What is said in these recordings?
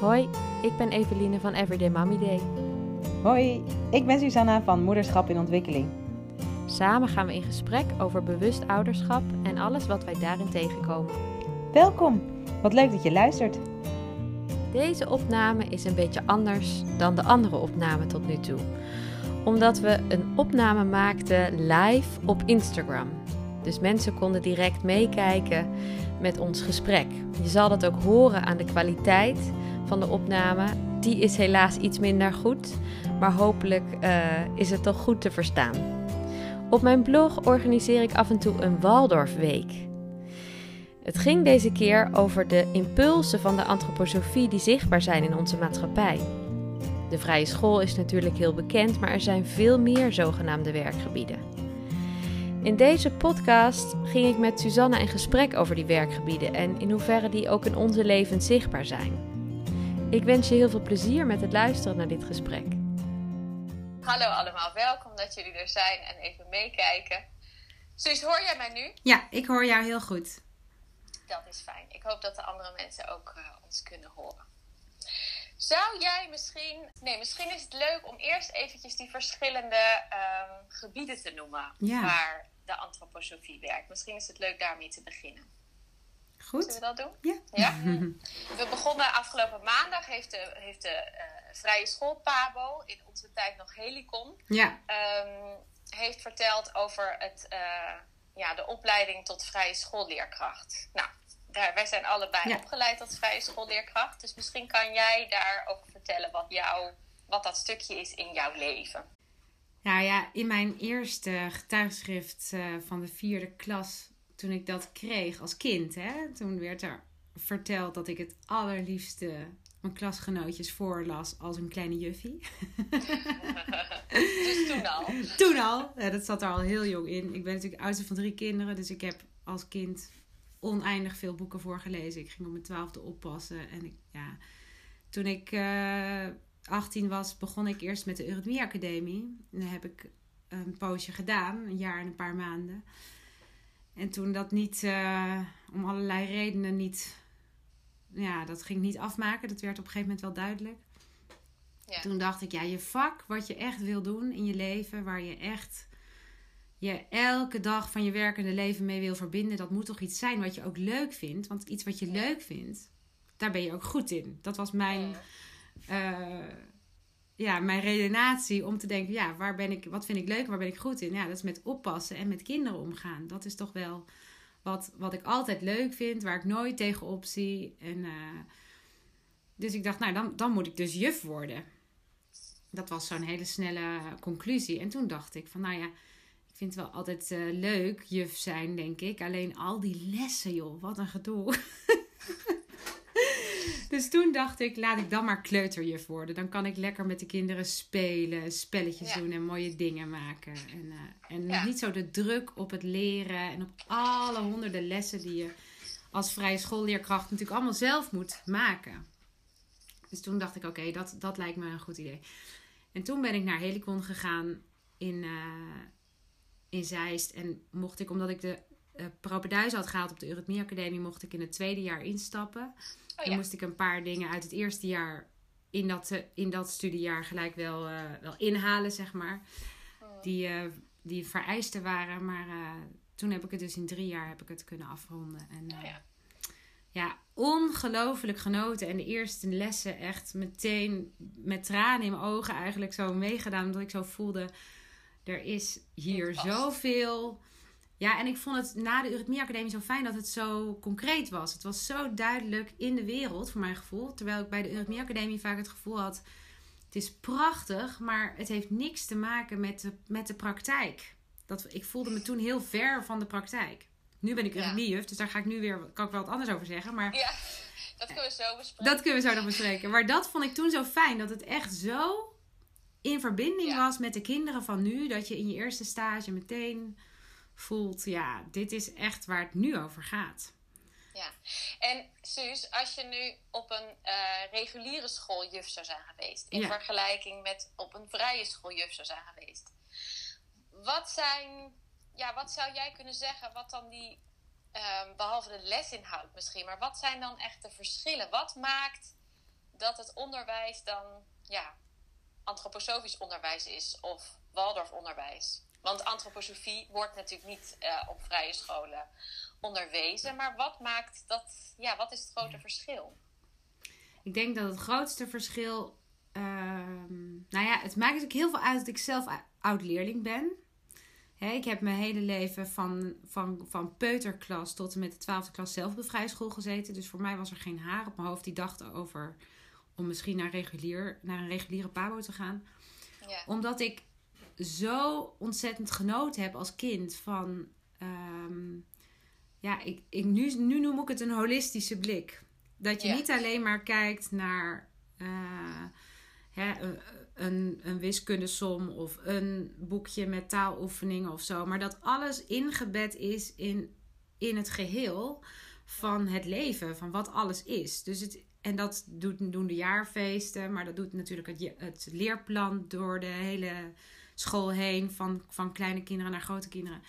Hoi, ik ben Eveline van Everyday Mommy Day. Hoi, ik ben Susanna van Moederschap in Ontwikkeling. Samen gaan we in gesprek over bewust ouderschap en alles wat wij daarin tegenkomen. Welkom, wat leuk dat je luistert. Deze opname is een beetje anders dan de andere opname tot nu toe. Omdat we een opname maakten live op Instagram. Dus mensen konden direct meekijken met ons gesprek. Je zal dat ook horen aan de kwaliteit van de opname. Die is helaas iets minder goed, maar hopelijk uh, is het toch goed te verstaan. Op mijn blog organiseer ik af en toe een Waldorfweek. Het ging deze keer over de impulsen van de antroposofie die zichtbaar zijn in onze maatschappij. De vrije school is natuurlijk heel bekend, maar er zijn veel meer zogenaamde werkgebieden. In deze podcast ging ik met Suzanne in gesprek over die werkgebieden en in hoeverre die ook in onze levens zichtbaar zijn. Ik wens je heel veel plezier met het luisteren naar dit gesprek. Hallo allemaal, welkom dat jullie er zijn en even meekijken. Suus, hoor jij mij nu? Ja, ik hoor jou heel goed. Dat is fijn. Ik hoop dat de andere mensen ook uh, ons kunnen horen. Zou jij misschien. Nee, misschien is het leuk om eerst eventjes die verschillende um, gebieden te noemen. Ja. Waar de antroposofie werkt. Misschien is het leuk daarmee te beginnen. Goed. Zullen we dat doen? Ja. ja? We begonnen afgelopen maandag, heeft de, heeft de uh, Vrije School Pabo, in onze tijd nog Helicon, Ja. um, heeft verteld over het, uh, ja, de opleiding tot vrije schoolleerkracht. Nou, daar, wij zijn allebei Ja. opgeleid tot vrije schoolleerkracht. Dus misschien kan jij daarover vertellen wat, jou, wat dat stukje is in jouw leven. Nou ja, in mijn eerste getuigschrift eh, van de vierde klas, toen ik dat kreeg als kind, hè, toen werd er verteld dat ik het allerliefste mijn klasgenootjes voorlas als een kleine juffie. dus toen al. Toen al. Ja, dat zat er al heel jong in. Ik ben natuurlijk oudste van drie kinderen. Dus ik heb als kind oneindig veel boeken voorgelezen. Ik ging op mijn twaalfde oppassen. En ik, ja, toen ik uh, 18 was, begon ik eerst met de Eurythmie Academie. En dat heb ik een poosje gedaan. Een jaar en een paar maanden. En toen dat niet, uh, om allerlei redenen niet... Ja, dat ging niet afmaken. Dat werd op een gegeven moment wel duidelijk. Ja. Toen dacht ik, ja, je vak, wat je echt wil doen in je leven, waar je echt je elke dag van je werkende leven mee wil verbinden, dat moet toch iets zijn wat je ook leuk vindt. Want iets wat je leuk vindt, daar ben je ook goed in. Dat was mijn, uh, ja, mijn redenatie om te denken, ja, waar ben ik, wat vind ik leuk, waar ben ik goed in? Ja, dat is met oppassen en met kinderen omgaan. Dat is toch wel wat, wat ik altijd leuk vind, waar ik nooit tegenop zie. En, uh, dus ik dacht, nou, dan, dan moet ik dus juf worden. Dat was zo'n hele snelle conclusie. En toen dacht ik van, nou ja, ik vind het wel altijd uh, leuk juf zijn, denk ik. Alleen al die lessen, joh, wat een gedoe. dus toen dacht ik, laat ik dan maar kleuterjuf worden. Dan kan ik lekker met de kinderen spelen, spelletjes Ja. doen en mooie dingen maken. En, uh, en Ja. niet zo de druk op het leren en op alle honderden lessen die je als vrije schoolleerkracht natuurlijk allemaal zelf moet maken. Dus toen dacht ik, oké, dat, dat lijkt me een goed idee. En toen ben ik naar Helicon gegaan in, uh, in Zeist. En mocht ik, omdat ik de uh, propeduis had gehaald op de Eurythmie Academie, mocht ik in het tweede jaar instappen. Oh, Dan moest ik een paar dingen uit het eerste jaar in dat, uh, in dat studiejaar gelijk wel, uh, wel inhalen, zeg maar. Oh. Die, uh, die vereisten waren. Maar uh, toen heb ik het dus in drie jaar heb ik het kunnen afronden. En, oh, ja. ja, ongelooflijk genoten. En de eerste lessen echt meteen met tranen in mijn ogen eigenlijk zo meegedaan. Omdat ik zo voelde, er is hier zoveel... Ja, en ik vond het na de Eurythmie Academie zo fijn dat het zo concreet was. Het was zo duidelijk in de wereld, voor mijn gevoel. Terwijl ik bij de Eurythmie Academie vaak het gevoel had... Het is prachtig, maar het heeft niks te maken met de, met de praktijk. Dat, ik voelde me toen heel ver van de praktijk. Nu ben ik eurythmiejuf, dus daar ga ik nu weer, kan ik wel wat anders over zeggen. Maar ja, dat kunnen we zo bespreken. Dat kunnen we zo nog bespreken. Maar dat vond ik toen zo fijn, dat het echt zo in verbinding Ja. was met de kinderen van nu. Dat je in je eerste stage meteen voelt, ja, dit is echt waar het nu over gaat. Ja, en Suus, als je nu op een uh, reguliere school juf zou zijn geweest, in Ja. vergelijking met op een vrije school juf zou zijn geweest, wat zijn, ja, wat zou jij kunnen zeggen, wat dan die, um, behalve de lesinhoud misschien, maar wat zijn dan echt de verschillen? Wat maakt dat het onderwijs dan ja, antroposofisch onderwijs is of Waldorf onderwijs? Want antroposofie wordt natuurlijk niet uh, op vrije scholen onderwezen. Maar wat maakt dat, ja, wat is het grote verschil? Ik denk dat het grootste verschil. Ehm, nou ja, het maakt natuurlijk heel veel uit dat ik zelf oud-leerling ben. ik heb mijn hele leven van, van, van peuterklas tot en met de twaalfde klas zelf op de vrije school gezeten. Dus voor mij was er geen haar op mijn hoofd die dacht over om misschien naar, regulier, naar een reguliere pabo te gaan. Ja. Omdat ik zo ontzettend genoten heb als kind van. Ehm, ja, ik, ik, nu, nu noem ik het een holistische blik. Dat je niet alleen maar kijkt naar uh, hè, een, een wiskundesom of een boekje met taaloefeningen of zo. Maar dat alles ingebed is in, in het geheel van het leven, van wat alles is. Dus het, en dat doet, doen de jaarfeesten, maar dat doet natuurlijk het, het leerplan door de hele school heen, van, van kleine kinderen naar grote kinderen.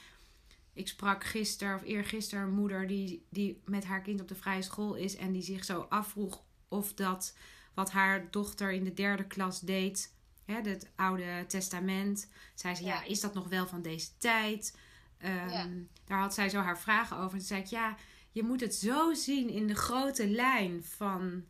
Ik sprak gisteren of eergisteren een moeder die, die met haar kind op de vrije school is en die zich zo afvroeg of dat wat haar dochter in de derde klas deed, hè, het Oude Testament, zei ze ja. is dat nog wel van deze tijd? Ehm, daar had zij zo haar vragen over. En toen zei ik ja, je moet het zo zien in de grote lijn van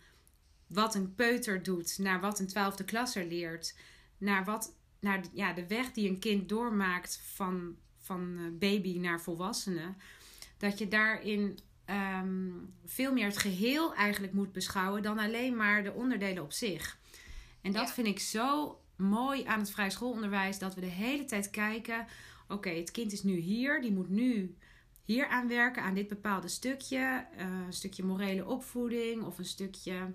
wat een peuter doet, naar wat een twaalfde klasser leert, naar wat naar ja, de weg die een kind doormaakt van, van eh, baby naar volwassene. Dat je daarin ehm, veel meer het geheel eigenlijk moet beschouwen dan alleen maar de onderdelen op zich. En dat vind ik zo mooi aan het vrij schoolonderwijs. Dat we de hele tijd kijken. Oké, het kind is nu hier. Die moet nu hier aan werken. Aan dit bepaalde stukje. Uh, een stukje morele opvoeding. Of een stukje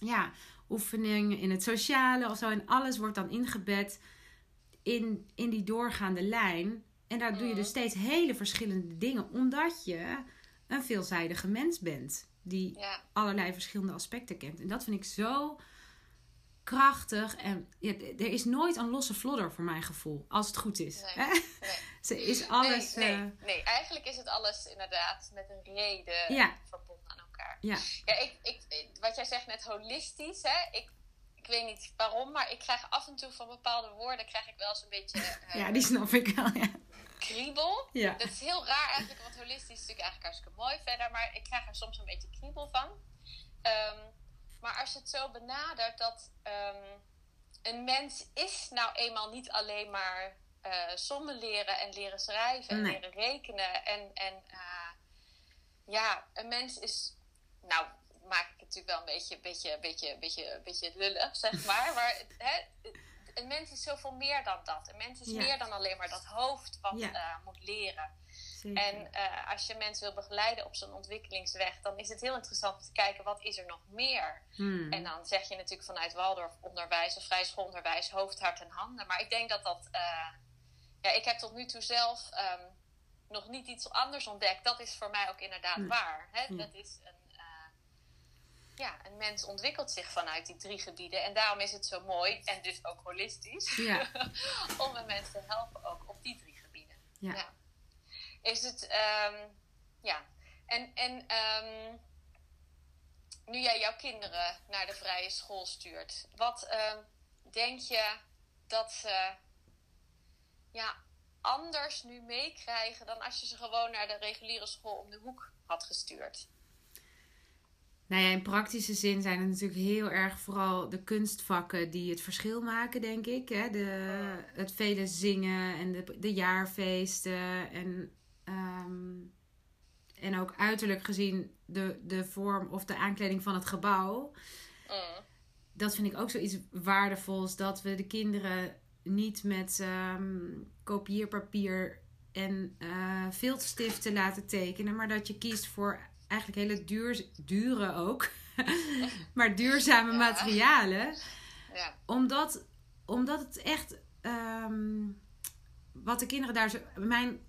ja, oefening in het sociale of zo. En alles wordt dan ingebed in, in die doorgaande lijn. En daar doe je dus steeds hele verschillende dingen, omdat je een veelzijdige mens bent. Die allerlei verschillende aspecten kent. En dat vind ik zo krachtig. En er is nooit een losse vlodder voor mijn gevoel. Als het goed is. Nee, nee. Ze is alles. Nee, nee, uh... nee, eigenlijk is het alles inderdaad met een reden ja. verbonden elkaar. Ja, ja ik, ik, wat jij zegt net holistisch. Hè? Ik, ik weet niet waarom, maar ik krijg af en toe van bepaalde woorden krijg ik wel eens een beetje. Uh, ja, die snap ik wel. Ja. Kriebel. Ja. Dat is heel raar eigenlijk, want holistisch is natuurlijk eigenlijk hartstikke mooi verder, maar ik krijg er soms een beetje kriebel van. Um, maar als je het zo benadert dat um, een mens is nou eenmaal niet alleen maar uh, sommen leren en leren schrijven en leren rekenen. En, en uh, ja, een mens is, nou maak ik het natuurlijk wel een beetje, beetje, beetje, beetje, beetje lullig, zeg maar. maar hè, een mens is zoveel meer dan dat. Een mens is meer dan alleen maar dat hoofd wat ja. uh, moet leren. En uh, als je mensen wil begeleiden op zo'n ontwikkelingsweg, dan is het heel interessant om te kijken wat is er nog meer. Hmm. En dan zeg je natuurlijk vanuit Waldorf onderwijs of vrij schoolonderwijs hoofd, hart en handen. Maar ik denk dat dat. Uh, ja, ik heb tot nu toe zelf um, nog niet iets anders ontdekt. Dat is voor mij ook inderdaad hmm. waar. Hè? Dat is een, ja, een mens ontwikkelt zich vanuit die drie gebieden. En daarom is het zo mooi en dus ook holistisch ja. om een mensen te helpen ook op die drie gebieden. ja. ja is het, um, ja. En, en um, nu jij jouw kinderen naar de vrije school stuurt, wat um, denk je dat ze ja, anders nu meekrijgen dan als je ze gewoon naar de reguliere school om de hoek had gestuurd? Nou ja, in praktische zin zijn het natuurlijk heel erg vooral de kunstvakken die het verschil maken, denk ik. Hè? De, het vele zingen en de, de jaarfeesten en Ehm, en ook uiterlijk gezien de, de vorm of de aankleding van het gebouw. Mm. Dat vind ik ook zoiets waardevols. Dat we de kinderen niet met um, kopieerpapier en uh, filtstiften laten tekenen. Maar dat je kiest voor eigenlijk hele duur, dure ook. maar duurzame materialen. Ja. Omdat, omdat het echt... Um, wat de kinderen daar zo... Mijn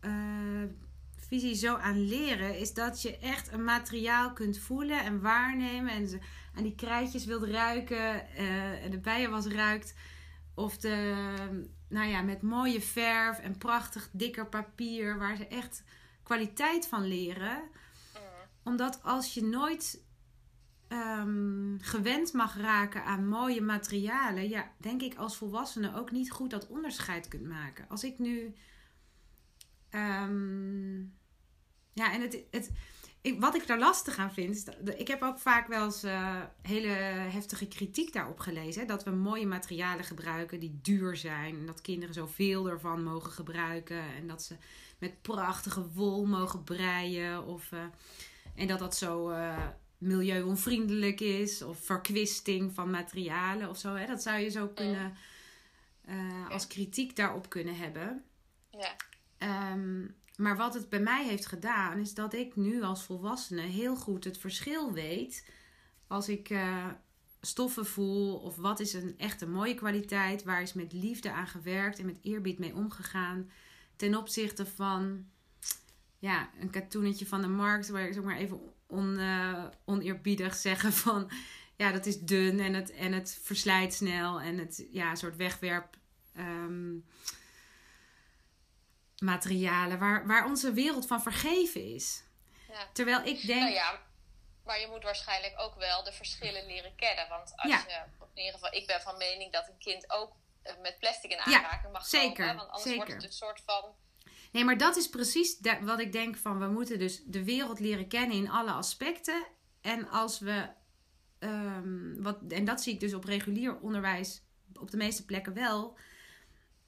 uh, visie zo aan leren, is dat je echt een materiaal kunt voelen en waarnemen. En ze aan die krijtjes wilt ruiken uh, en de bijenwas ruikt. Of de, nou ja, met mooie verf en prachtig dikker papier, waar ze echt kwaliteit van leren. Omdat als je nooit ehm, gewend mag raken aan mooie materialen, ja, denk ik als volwassene ook niet goed dat onderscheid kunt maken. Als ik nu. ehm, ja, en het, het, wat ik daar lastig aan vind. Ik heb ook vaak wel eens eh, hele heftige kritiek daarop gelezen. Dat we mooie materialen gebruiken die duur zijn. En dat kinderen zoveel ervan mogen gebruiken. En dat ze met prachtige wol mogen breien. Of, eh, en dat dat zo eh, milieuonvriendelijk is. Of verkwisting van materialen of zo. Hè. Dat zou je zo kunnen eh, als kritiek daarop kunnen hebben. Ja. Ehm, maar wat het bij mij heeft gedaan, is dat ik nu als volwassene heel goed het verschil weet. Als ik eh, stoffen voel, of wat is een echt een mooie kwaliteit, waar is met liefde aan gewerkt en met eerbied mee omgegaan. Ten opzichte van ja, een katoenetje van de markt, waar ik zeg maar even on, eh, oneerbiedig zeggen van ja, dat is dun en het, en het verslijt snel en het ja, een soort wegwerp. ehm, materialen waar, waar onze wereld van vergeven is. Ja. Terwijl ik denk. Nou ja, maar je moet waarschijnlijk ook wel de verschillen leren kennen. Want als Ja. je, in ieder geval, ik ben van mening dat een kind ook eh, met plastic in Ja, aanraking mag zeker, komen. Want anders zeker. wordt het een soort van... Nee, maar dat is precies wat ik denk van we moeten dus de wereld leren kennen in alle aspecten. En als we. ehm, wat, en dat zie ik dus op regulier onderwijs op de meeste plekken wel.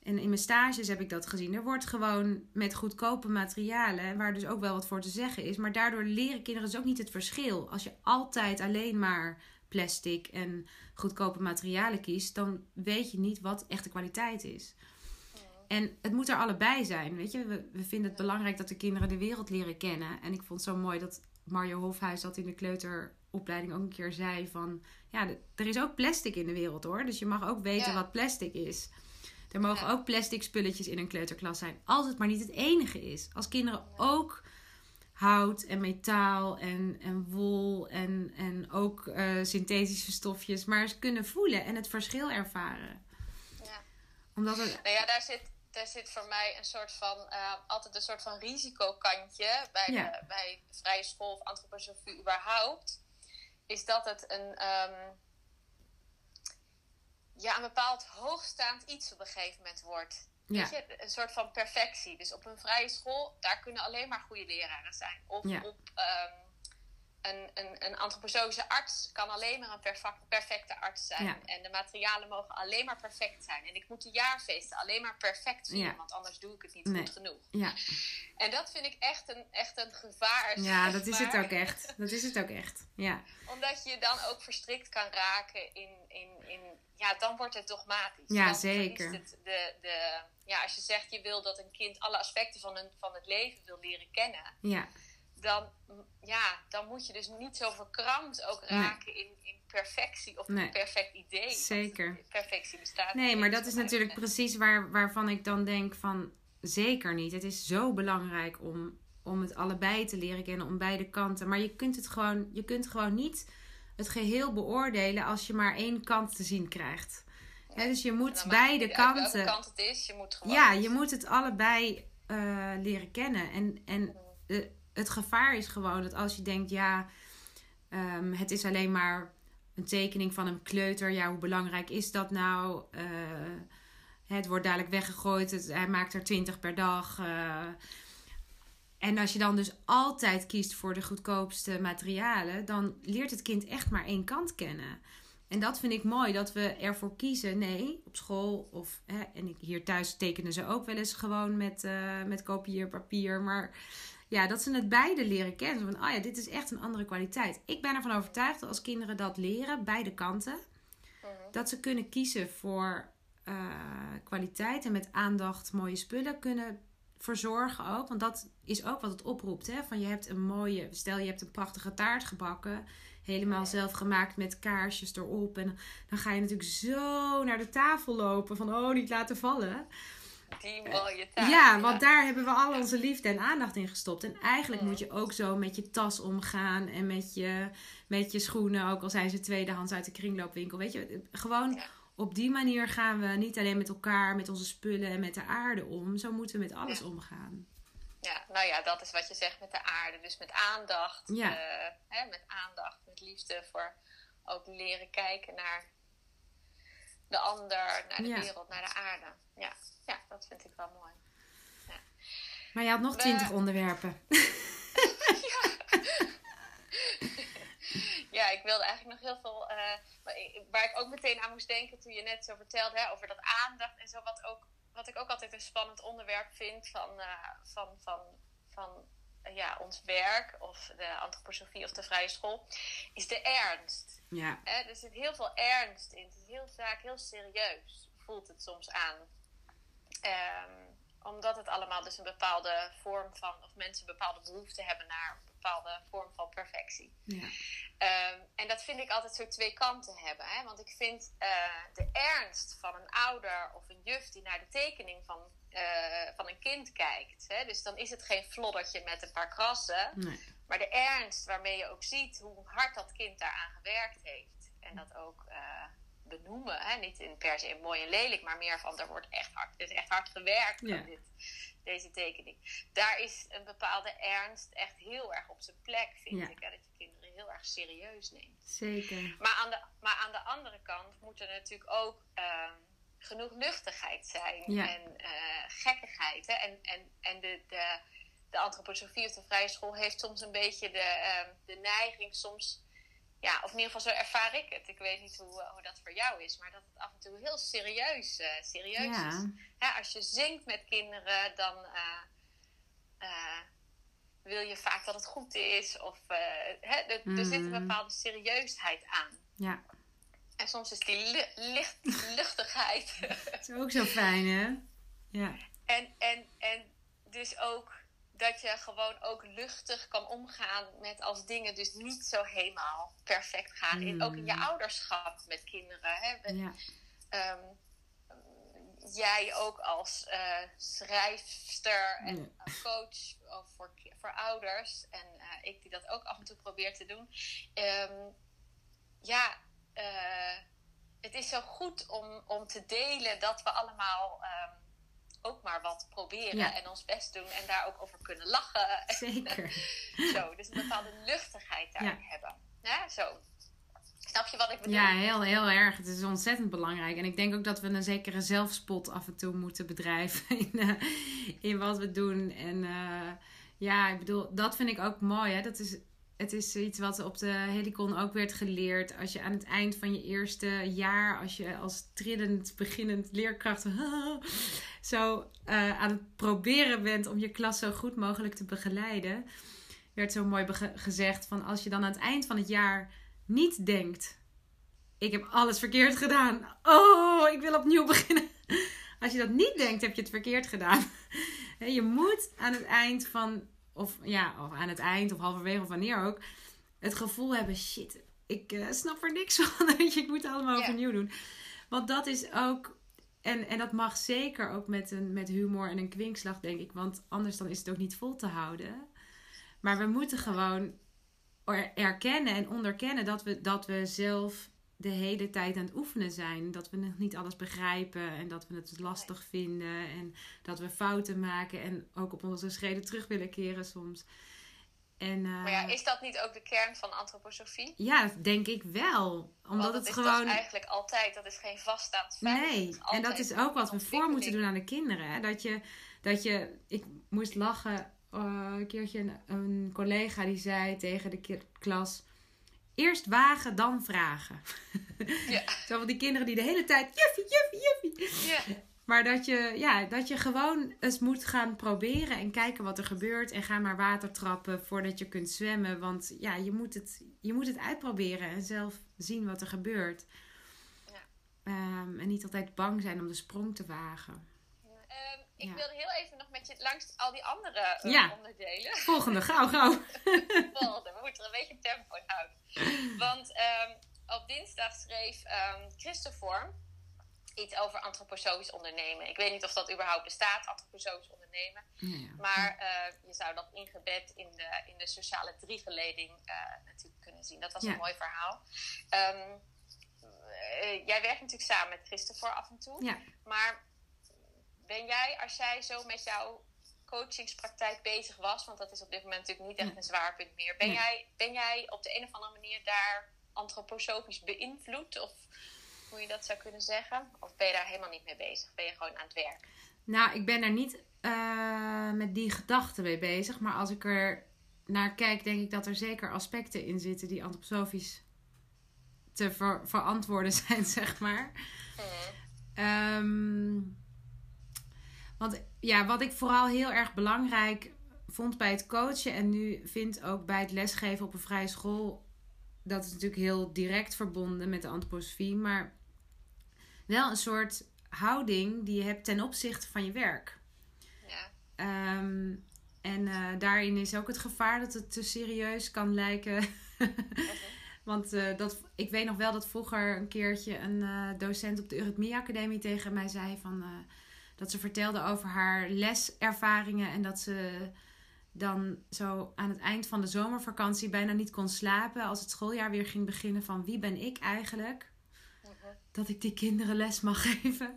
En in mijn stages heb ik dat gezien. Er wordt gewoon met goedkope materialen, waar dus ook wel wat voor te zeggen is. Maar daardoor leren kinderen dus ook niet het verschil. Als je altijd alleen maar plastic en goedkope materialen kiest, dan weet je niet wat echte kwaliteit is. En het moet er allebei zijn. Weet je, we, we vinden het belangrijk dat de kinderen de wereld leren kennen. En ik vond het zo mooi dat Mario Hofhuis dat in de kleuteropleiding ook een keer zei van... Ja, er is ook plastic in de wereld hoor. Dus je mag ook weten Ja. wat plastic is. Er mogen Ja. ook plastic spulletjes in een kleuterklas zijn. Als het maar niet het enige is. Als kinderen ook hout en metaal en, en wol en, en ook eh, synthetische stofjes... maar eens kunnen voelen en het verschil ervaren. Ja. Omdat het... Nou ja, daar zit, daar zit voor mij een soort van, eh, altijd een soort van risicokantje bij, Ja. de, bij de vrije school of antroposofie überhaupt. Is dat het een, ehm, ja, een bepaald hoogstaand iets op een gegeven moment wordt. Ja. Weet je, een soort van perfectie. Dus op een vrije school, daar kunnen alleen maar goede leraren zijn. Of Ja. op ehm, een, een, een antroposofische arts kan alleen maar een perfecte arts zijn. Ja. En de materialen mogen alleen maar perfect zijn. En ik moet de jaarfeesten alleen maar perfect vinden, Ja. want anders doe ik het niet Nee. goed genoeg. Ja. En dat vind ik echt een, echt een gevaar. Ja, dat is het ook echt. Dat is het ook echt. Ja, Omdat je dan ook verstrikt kan raken in, in, in ja, dan wordt het dogmatisch. Ja, Dan zeker. Het de, de, ja, als je zegt je wil dat een kind alle aspecten van, een, van het leven wil leren kennen, ja, dan, ja, dan moet je dus niet zo verkrampt ook Nee. raken in, in perfectie of Nee. een perfect idee. Zeker. Perfectie bestaat Nee, maar dat is natuurlijk precies waar, waarvan ik dan denk van zeker niet. Het is zo belangrijk om, om het allebei te leren kennen, om beide kanten. Maar je kunt het gewoon, je kunt gewoon niet het geheel beoordelen als je maar één kant te zien krijgt. Dus je moet het beide welke kanten. kant het is, je moet gewoon... Ja, je moet het allebei eh, leren kennen. En, en eh, het gevaar is gewoon dat als je denkt, ja, ehm, het is alleen maar een tekening van een kleuter. Ja, hoe belangrijk is dat nou? Eh, het wordt dadelijk weggegooid. Het, hij maakt er twintig per dag. eh. en als je dan dus altijd kiest voor de goedkoopste materialen, dan leert het kind echt maar één kant kennen. En dat vind ik mooi, dat we ervoor kiezen. Nee, op school of hè, en hier thuis tekenen ze ook wel eens gewoon met, eh, met kopieerpapier. Maar ja, dat ze het beide leren kennen. Van, oh ja, dit is echt een andere kwaliteit. Ik ben ervan overtuigd dat als kinderen dat leren, beide kanten, Mhm. dat ze kunnen kiezen voor eh, kwaliteit en met aandacht mooie spullen kunnen verzorgen ook. Want dat is ook wat het oproept. Hè? Van je hebt een mooie, stel je hebt een prachtige taart gebakken. Helemaal zelf gemaakt met kaarsjes erop. En dan ga je natuurlijk zo naar de tafel lopen. Van oh, niet laten vallen. Die mooie taart. Ja, want daar hebben we al onze liefde en aandacht in gestopt. En eigenlijk Mm. moet je ook zo met je tas omgaan. En met je, met je schoenen. Ook al zijn ze tweedehands uit de kringloopwinkel. Weet je, gewoon Ja. op die manier gaan we niet alleen met elkaar, met onze spullen en met de aarde om. Zo moeten we met alles Ja. omgaan. Ja, nou ja, dat is wat je zegt met de aarde. Dus met aandacht. Ja. eh, hè, met aandacht, met liefde voor ook leren kijken naar de ander, naar de Ja. wereld, naar de aarde. Ja. ja, dat vind ik wel mooi. Maar je had nog We- twintig onderwerpen. Ja, ik wilde eigenlijk nog heel veel. maar ik- waar ik ook meteen aan moest denken toen je net zo vertelde hè, over dat aandacht en zo. Wat, ook, wat ik ook altijd een spannend onderwerp vind van, eh, van, van, van ja, ons werk of de antroposofie of de vrije school, is de ernst. Ja. Er zit heel veel ernst in. Het is heel vaak heel serieus, voelt het soms aan. Ehm, omdat het allemaal dus een bepaalde vorm van, of mensen een bepaalde behoefte hebben naar een bepaalde vorm van perfectie. ja. Ehm, en dat vind ik altijd zo twee kanten hebben. Hè? Want ik vind eh, de ernst van een ouder of een juf die naar de tekening van, eh, van een kind kijkt. Hè? Dus dan is het geen floddertje met een paar krassen. Nee. Maar de ernst waarmee je ook ziet hoe hard dat kind daaraan gewerkt heeft. En dat ook eh, benoemen. Hè? Niet in per se mooi en lelijk, maar meer van er wordt echt hard, er is echt hard gewerkt Ja. aan dit, deze tekening. Daar is een bepaalde ernst echt heel erg op zijn plek, vind Ja. ik. Hè? Dat je kinderen heel erg serieus neemt. Zeker. Maar aan de, maar aan de andere kant moet er natuurlijk ook ehm, genoeg luchtigheid zijn. Ja. En eh, gekkigheid. Hè? En, en, en de, de, de antroposofie of de vrije school heeft soms een beetje de, ehm, de neiging soms... Ja, of in ieder geval zo ervaar ik het. Ik weet niet hoe, eh, hoe dat voor jou is. Maar dat het af en toe heel serieus, eh, serieus is. Ja. Hè, als je zingt met kinderen, dan wil je vaak dat het goed is. Of hè, er, er zit een Mhm. bepaalde serieusheid aan. Ja. En soms is die licht, luchtigheid. Dat is ook zo fijn, hè? Ja. en, en, en dus ook dat je gewoon ook luchtig kan omgaan met als dingen dus niet zo helemaal perfect gaan. In, ook in je Mm. ouderschap met kinderen. Hè? Ja. ehm, jij ook als eh, schrijfster en Ja. coach voor, voor ouders. En eh, ik die dat ook af en toe probeer te doen. Ehm, ja, eh, het is zo goed om, om te delen dat we allemaal ehm, ook maar wat proberen Ja. en ons best doen en daar ook over kunnen lachen. Zeker. Zo, dus een bepaalde luchtigheid daarin Ja. hebben. Ja, zo. Snap je wat ik bedoel? Ja, heel, heel erg. Het is ontzettend belangrijk. En ik denk ook dat we een zekere zelfspot af en toe moeten bedrijven in, eh, in wat we doen. En eh, ja, ik bedoel, dat vind ik ook mooi. Hè? Dat is, het is iets wat op de Helicon ook werd geleerd. Als je aan het eind van je eerste jaar, als je als trillend, beginnend leerkracht zo eh, aan het proberen bent om je klas zo goed mogelijk te begeleiden, werd zo mooi gezegd van als je dan aan het eind van het jaar niet denkt: ik heb alles verkeerd gedaan. Oh, ik wil opnieuw beginnen. Als je dat niet denkt, heb je het verkeerd gedaan. Je moet aan het eind van, of ja, of aan het eind of halverwege of wanneer ook, het gevoel hebben: shit, ik eh, snap er niks van. Weet je, ik moet het allemaal Ja. overnieuw doen. Want dat is ook, en, en dat mag zeker ook met, een, met humor en een kwinkslag, denk ik. Want anders dan is het ook niet vol te houden. Maar we moeten gewoon er- erkennen en onderkennen dat we, dat we zelf de hele tijd aan het oefenen zijn. Dat we nog niet alles begrijpen en dat we het lastig vinden en dat we fouten maken en ook op onze schreden terug willen keren soms. En, eh, Maar ja, is dat niet ook de kern van antroposofie? ja, dat denk ik wel. Omdat dat het is gewoon. toch eigenlijk altijd, dat is geen vaststaand feit. Nee, en dat is ook wat we voor moeten doen aan de kinderen. Hè? Dat, je, dat je, ik moest lachen. eh, een keertje een, een collega die zei tegen de klas: Eerst wagen, dan vragen. Ja. Zo van die kinderen die de hele tijd juffie, juffie, juffie. Ja. Maar dat je, ja, dat je gewoon eens moet gaan proberen en kijken wat er gebeurt. En ga maar water trappen voordat je kunt zwemmen. Want ja, je moet het, je moet het uitproberen en zelf zien wat er gebeurt. Ja. Ehm, en niet altijd bang zijn om de sprong te wagen. Ik Ja. wilde heel even nog met je langs al die andere eh, Ja. onderdelen. Volgende, gauw, gauw. Volgende, we moeten er een beetje tempo in houden. Want ehm, op dinsdag schreef ehm Christofor iets over antroposofisch ondernemen. Ik weet niet of dat überhaupt bestaat, antroposofisch ondernemen. Ja. Maar eh, je zou dat ingebed in de, in de sociale driegeleding eh, natuurlijk kunnen zien. Dat was een mooi verhaal. Ehm, eh, jij werkt natuurlijk samen met Christopher af en toe. Ja. Maar ben jij, als jij zo met jouw coachingspraktijk bezig was, want dat is op dit moment natuurlijk niet echt een zwaarpunt meer. Ben, jij, ben jij op de een of andere manier daar antroposofisch beïnvloed? Of hoe je dat zou kunnen zeggen? Of ben je daar helemaal niet mee bezig? Ben je gewoon aan het werk? Nou, ik ben daar niet uh, met die gedachten mee bezig. Maar als ik er naar kijk, denk ik dat er zeker aspecten in zitten die antroposofisch te ver verantwoorden zijn, zeg maar. Um, want ja, wat ik vooral heel erg belangrijk vond bij het coachen en nu vind ook bij het lesgeven op een vrije school, dat is natuurlijk heel direct verbonden met de antroposofie, maar wel een soort houding die je hebt ten opzichte van je werk. Ja. Um, en uh, daarin is ook het gevaar dat het te serieus kan lijken. Want uh, dat, ik weet nog wel dat vroeger een keertje een uh, docent op de Eurythmie Academie tegen mij zei van dat ze vertelde over haar leservaringen en dat ze dan zo aan het eind van de zomervakantie bijna niet kon slapen als het schooljaar weer ging beginnen van wie ben ik eigenlijk dat ik die kinderen les mag geven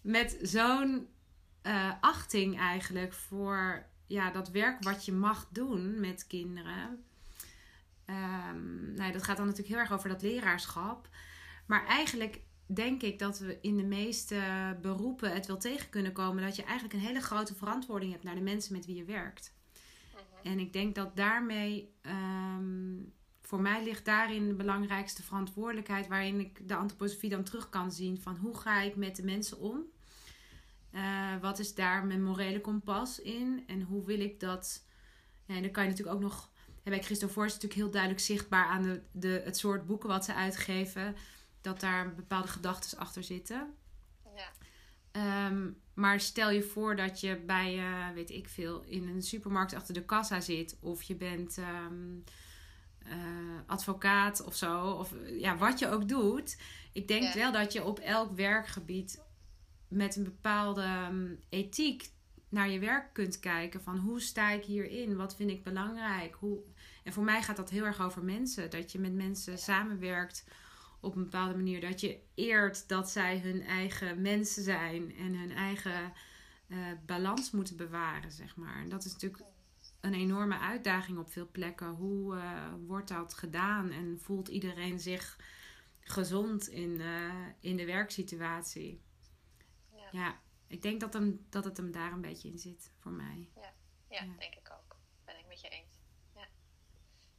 met zo'n uh, achting eigenlijk voor ja, dat werk wat je mag doen met kinderen. Um, nou, dat gaat dan natuurlijk heel erg over dat leraarschap. Maar eigenlijk denk ik dat we in de meeste beroepen het wel tegen kunnen komen dat je eigenlijk een hele grote verantwoording hebt naar de mensen met wie je werkt. Mhm. En ik denk dat daarmee, ehm, voor mij ligt daarin de belangrijkste verantwoordelijkheid, waarin ik de antroposofie dan terug kan zien van hoe ga ik met de mensen om. Uh, wat is daar mijn morele kompas in? En hoe wil ik dat. Ja, en dan kan je natuurlijk ook nog. bij Christopher is natuurlijk heel duidelijk zichtbaar aan de, de, het soort boeken wat ze uitgeven dat daar bepaalde gedachten achter zitten. Ja. Um, maar stel je voor dat je bij, uh, weet ik veel, in een supermarkt achter de kassa zit. Of je bent um, uh, advocaat of zo. Of ja, wat je ook doet. Ik denk wel dat je op elk werkgebied met een bepaalde um, ethiek naar je werk kunt kijken. Van hoe sta ik hierin? Wat vind ik belangrijk? Hoe... En voor mij gaat dat heel erg over mensen. Dat je met mensen samenwerkt op een bepaalde manier. Dat je eert dat zij hun eigen mensen zijn en hun eigen uh, balans moeten bewaren, zeg maar. En dat is natuurlijk een enorme uitdaging op veel plekken. Hoe uh, wordt dat gedaan en voelt iedereen zich gezond in, uh, in de werksituatie? Ja. ja, ik denk dat, hem, dat het hem daar een beetje in zit voor mij. Ja, ja, ja. denk ik ook. Ben ik met je eens. Ja,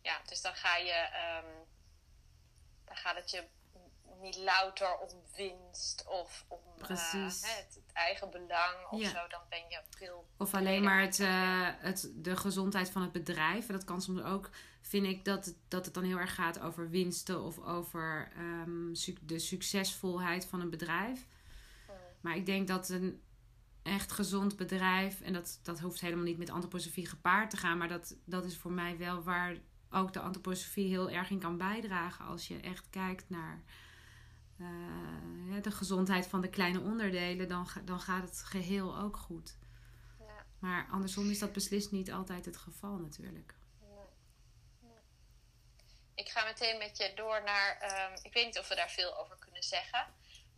ja dus dan ga je. Um dan gaat het je niet louter om winst of om uh, het, het, eigen belang of zo. Dan ben je veel. Of alleen maar het, uh, het, de gezondheid van het bedrijf. En dat kan soms ook, vind ik, dat het, dat het dan heel erg gaat over winsten of over um, de succesvolheid van een bedrijf. Hmm. Maar ik denk dat een echt gezond bedrijf, en dat, dat hoeft helemaal niet met antroposofie gepaard te gaan, maar dat, dat is voor mij wel waar ook de antroposofie heel erg in kan bijdragen als je echt kijkt naar uh, de gezondheid van de kleine onderdelen, dan, dan gaat het geheel ook goed. Ja. Maar andersom is dat beslist niet altijd het geval natuurlijk. Ik ga meteen met je door naar, um, ik weet niet of we daar veel over kunnen zeggen,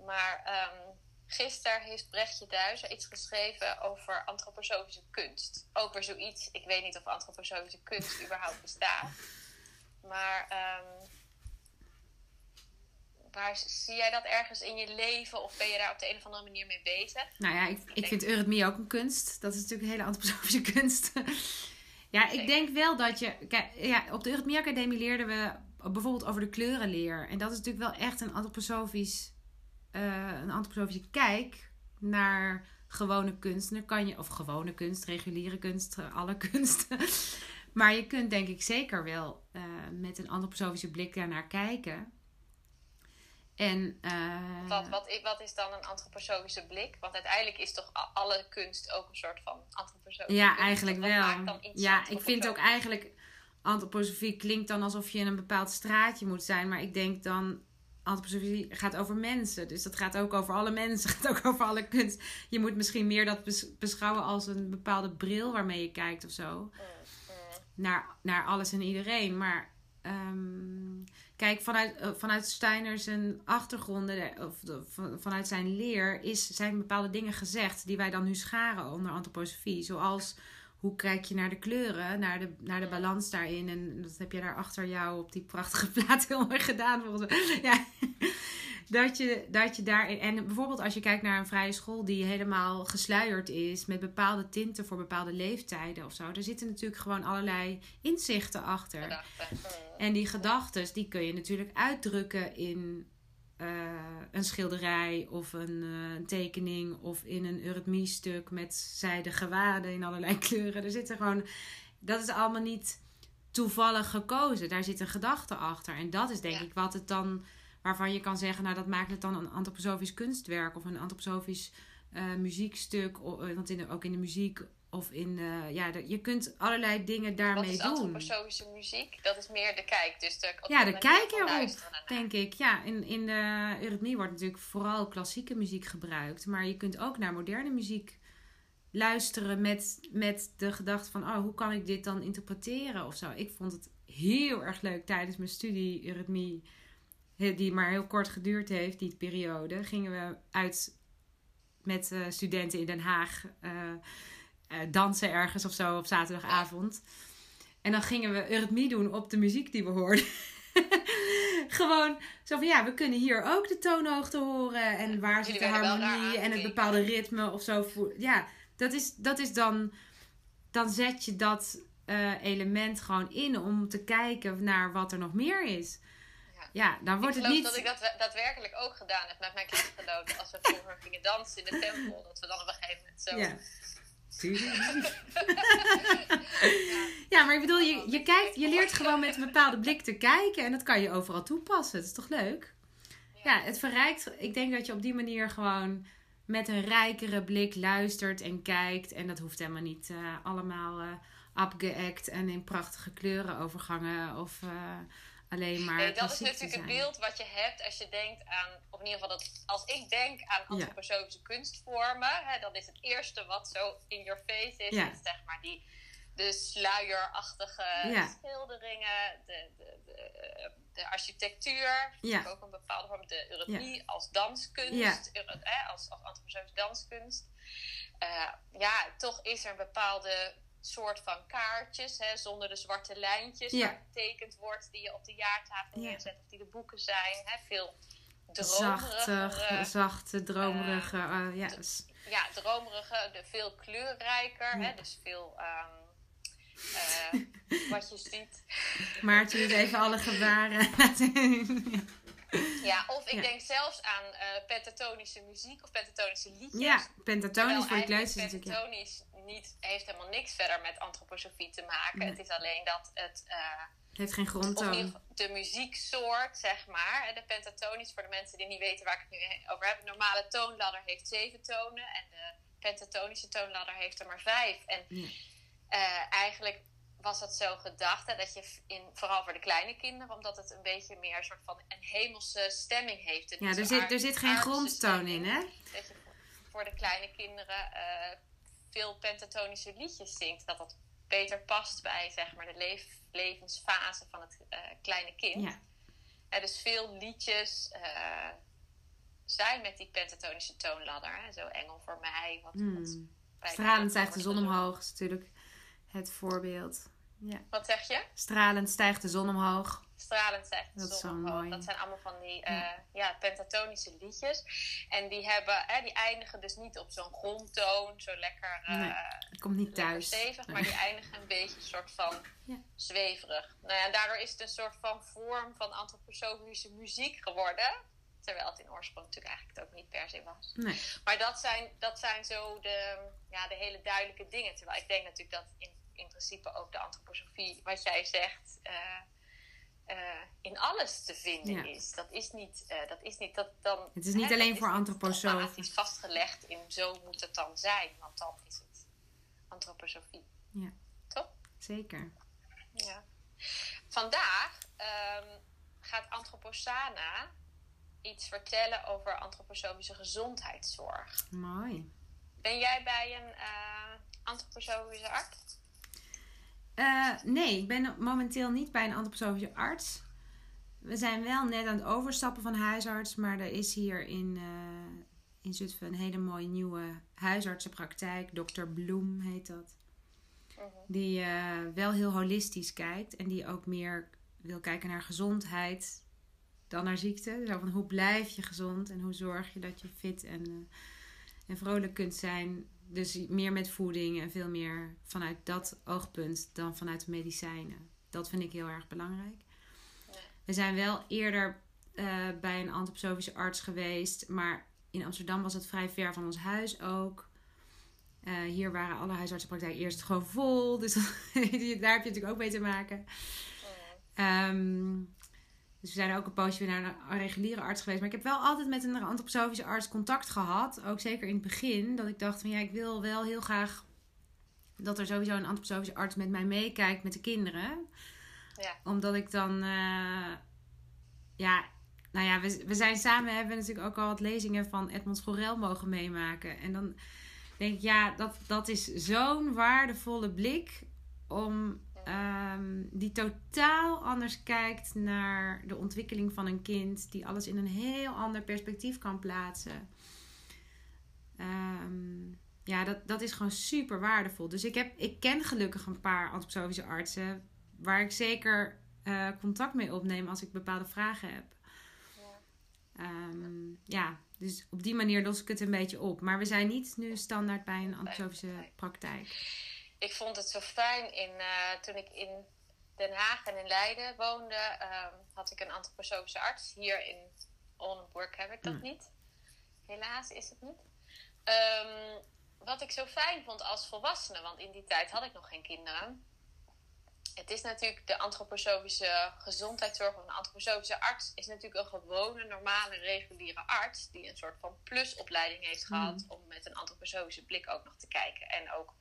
maar um, Gisteren heeft Brechtje Duizer iets geschreven over antroposofische kunst. Ook weer zoiets, ik weet niet of antroposofische kunst überhaupt bestaat. Maar um, waar, zie jij dat ergens in je leven of ben je daar op de een of andere manier mee bezig? Nou ja, ik, ik vind eurythmie ook een kunst. Dat is natuurlijk een hele antroposofische kunst. ja, ik denk wel dat je... Kijk, ja, op de Eurythmie Academie leerden we bijvoorbeeld over de kleurenleer. En dat is natuurlijk wel echt een antroposofisch uh, een antroposofische kijk naar gewone kunst. dan kan je, of gewone kunst, reguliere kunst, eh, alle kunsten. maar je kunt denk ik zeker wel uh, met een antroposofische blik daarnaar kijken. En, uh, wat, wat, wat, is dan een antroposofische blik? Want uiteindelijk is toch alle kunst ook een soort van antroposofische Ja, eigenlijk wel. Ja, ik vind ook eigenlijk antroposofie klinkt dan alsof je in een bepaald straatje moet zijn. Maar ik denk dan antroposofie gaat over mensen. Dus dat gaat ook over alle mensen, gaat ook over alle kunst. Je moet misschien meer dat beschouwen als een bepaalde bril waarmee je kijkt of zo. Naar, naar alles en iedereen. Maar um, Kijk, vanuit, uh, vanuit Steiner zijn achtergronden, of de, van, vanuit zijn leer, is, zijn bepaalde dingen gezegd die wij dan nu scharen onder antroposofie. Zoals hoe kijk je naar de kleuren, naar de, naar de balans daarin. En dat heb je daar achter jou op die prachtige plaat heel mooi gedaan. Volgens mij. Ja. Dat je, dat je daarin. En bijvoorbeeld als je kijkt naar een vrije school die helemaal gesluierd is. met bepaalde tinten voor bepaalde leeftijden of zo. Er zitten natuurlijk gewoon allerlei inzichten achter. En die gedachten die kun je natuurlijk uitdrukken in uh, een schilderij of een, uh, een, tekening of in een eurythmie-stuk met zijde gewaden in allerlei kleuren. Er zitten gewoon, dat is allemaal niet toevallig gekozen. Daar zit een gedachte achter. En dat is denk ik wat het dan, waarvan je kan zeggen, nou dat maakt het dan een antroposofisch kunstwerk of een antroposofisch uh, muziekstuk. Want in de, ook in de muziek of in, uh, ja, de, je kunt allerlei dingen daarmee doen. Wat is antroposofische muziek? Dat is meer de kijk. Dus de, ja, de kijk erop, denk ik. Ja, in, in de eurythmie wordt natuurlijk vooral klassieke muziek gebruikt. Maar je kunt ook naar moderne muziek luisteren met, met de gedachte van... Oh, hoe kan ik dit dan interpreteren of zo. Ik vond het heel erg leuk tijdens mijn studie eurythmie... Die maar heel kort geduurd heeft, die periode. Gingen we uit met uh, studenten in Den Haag... Uh, dansen ergens of zo op zaterdagavond. En dan gingen we eurythmie doen op de muziek die we hoorden. Gewoon zo van ja, we kunnen hier ook de toonhoogte horen. En waar zit de harmonie en het bepaalde ritme of zo. Ja, dat is, dat is dan. Dan zet je dat uh, element gewoon in om te kijken naar wat er nog meer is. Ja, dan wordt ik het niet... dat ik dat daadwerkelijk ook gedaan heb met mijn klasgenoten. Als we vroeger gingen dansen in de tempel. Dat we dan op een gegeven moment zo... Ja ja, maar ik bedoel, je, je, kijkt, je leert gewoon met een bepaalde blik te kijken en dat kan je overal toepassen. Dat is toch leuk? Ja, het verrijkt. Ik denk dat je op die manier gewoon met een rijkere blik luistert en kijkt. En dat hoeft helemaal niet uh, allemaal uh, abgeëkt en in prachtige kleuren overgangen of uh, alleen maar. Nee, dat is natuurlijk het beeld wat je hebt als je denkt aan, of in ieder geval dat, als ik denk aan antroposofische ja. kunstvormen, hè, dan is het eerste wat zo in your face is, is zeg maar die de sluierachtige schilderingen, de, de, de, de architectuur, ook een bepaalde vorm, de eurythmie als danskunst, als, als antroposofische danskunst. Uh, ja, toch is er een bepaalde soort van kaartjes, hè, zonder de zwarte lijntjes, ja. waar getekend wordt, die je op de jaartafel ja. neerzet, of die de boeken zijn. Hè, veel dromerige. Zachte, dromerige. Uh, uh, ja. ja, dromerige, de veel kleurrijker, hè, dus veel. Um, uh, wat je ziet. Maartje dus even alle gebaren Ja, of ik denk zelfs aan uh, pentatonische muziek of pentatonische liedjes. Ja, pentatonisch voor ik luister natuurlijk. Pentatonische niet, heeft helemaal niks verder met antroposofie te maken. Het is alleen dat het. Uh, heeft geen grondtoon. De muzieksoort, zeg maar. De pentatonisch, voor de mensen die niet weten waar ik het nu over heb. De normale toonladder heeft zeven tonen. En de pentatonische toonladder heeft er maar vijf. En uh, eigenlijk was dat zo gedacht. Hè, dat je in, vooral voor de kleine kinderen, omdat het een beetje meer een soort van een hemelse stemming heeft. ja, er zit, er zit geen grondtoon in, hè? Dat je voor de kleine kinderen uh, veel pentatonische liedjes zingt, dat dat beter past bij zeg maar, de levensfase van het uh, kleine kind. Ja. Uh, dus veel liedjes uh, zijn met die pentatonische toonladder. Hè? Zo Engel voor mij. Wat, mm. wat Stralend stijgt de zon omhoog, is natuurlijk het voorbeeld. Ja. Wat zeg je? Stralend stijgt de zon omhoog. Stralend zegt dat is mooi. Dat zijn allemaal van die uh, ja. pentatonische liedjes. En die, hebben, hè, die eindigen dus niet op zo'n grondtoon, zo lekker. Uh, nee, komt niet thuis. Stevig, maar die eindigen een beetje een soort van ja. zweverig. Nou ja, daardoor is het een soort van vorm van antroposofische muziek geworden. Terwijl het in oorsprong natuurlijk eigenlijk ook niet per se was. Nee. Maar dat zijn, dat zijn zo de, ja, de hele duidelijke dingen. Terwijl ik denk natuurlijk dat in, in principe ook de antroposofie, wat jij zegt. Uh, uh, in alles te vinden is. Dat is niet, uh, dat is niet dat dan. Het is niet hè, alleen voor antroposofen. Het is vastgelegd in zo moet het dan zijn, want dan is het antroposofie. Ja. Toch? Zeker. Ja. Vandaag um, gaat Antroposana iets vertellen over antroposofische gezondheidszorg. Mooi. Ben jij bij een uh, antroposofische arts? Uh, nee, ik ben momenteel niet bij een antroposofische arts. we zijn wel net aan het overstappen van huisarts, maar er is hier in, uh, in Zutphen een hele mooie nieuwe huisartsenpraktijk. Dr. Bloem heet dat. Mhm. Die uh, wel heel holistisch kijkt en die ook meer wil kijken naar gezondheid dan naar ziekte. Zo van hoe blijf je gezond en hoe zorg je dat je fit en, en vrolijk kunt zijn. Dus meer met voeding en veel meer vanuit dat oogpunt dan vanuit de medicijnen. Dat vind ik heel erg belangrijk. We zijn wel eerder uh, bij een antroposofische arts geweest, maar in Amsterdam was het vrij ver van ons huis ook. Uh, hier waren alle huisartsenpraktijken eerst gewoon vol, dus daar heb je natuurlijk ook mee te maken. Um, dus we zijn ook een poosje weer naar een reguliere arts geweest. Maar ik heb wel altijd met een antroposofische arts contact gehad. Ook zeker in het begin. Dat ik dacht van ja, ik wil wel heel graag dat er sowieso een antroposofische arts met mij meekijkt met de kinderen. Ja. Omdat ik dan, uh, ja, nou ja, we, we zijn samen, hebben natuurlijk ook al wat lezingen van Edmond Schorel mogen meemaken. En dan denk ik, ja, dat, dat is zo'n waardevolle blik om die totaal anders kijkt naar de ontwikkeling van een kind, die alles in een heel ander perspectief kan plaatsen. Um, ja, dat, dat is gewoon super waardevol. Dus ik, heb, ik ken gelukkig een paar antroposofische artsen waar ik zeker uh, contact mee opneem als ik bepaalde vragen heb. Ja. Um, ja, dus op die manier los ik het een beetje op. Maar we zijn niet nu standaard bij een antroposofische praktijk ik vond het zo fijn in, uh, toen ik in Den Haag en in Leiden woonde, um, had ik een antroposofische arts. Hier in Oldenburg heb ik dat mm. niet. Helaas is het niet. Um, wat ik zo fijn vond als volwassene, want in die tijd had ik nog geen kinderen. Het is natuurlijk de antroposofische gezondheidszorg of een antroposofische arts is natuurlijk een gewone, normale, reguliere arts die een soort van plusopleiding heeft gehad mm. om met een antroposofische blik ook nog te kijken en ook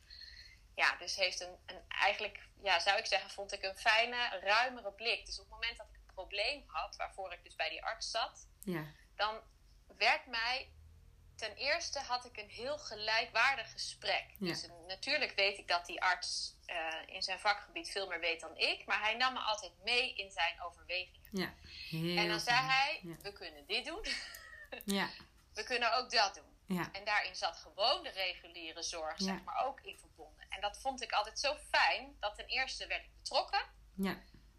ja, dus heeft een, een eigenlijk, ja, zou ik zeggen, vond ik een fijne, ruimere blik. Dus op het moment dat ik een probleem had, waarvoor ik dus bij die arts zat, ja. dan werd mij ten eerste had ik een heel gelijkwaardig gesprek. Dus natuurlijk weet ik dat die arts uh, in zijn vakgebied veel meer weet dan ik, maar hij nam me altijd mee in zijn overwegingen. Ja, en dan zei hij: We kunnen dit doen, ja. we kunnen ook dat doen. Ja. En daarin zat gewoon de reguliere zorg, zeg maar, ook in verbonden. En dat vond ik altijd zo fijn, dat ten eerste werd ik betrokken ja.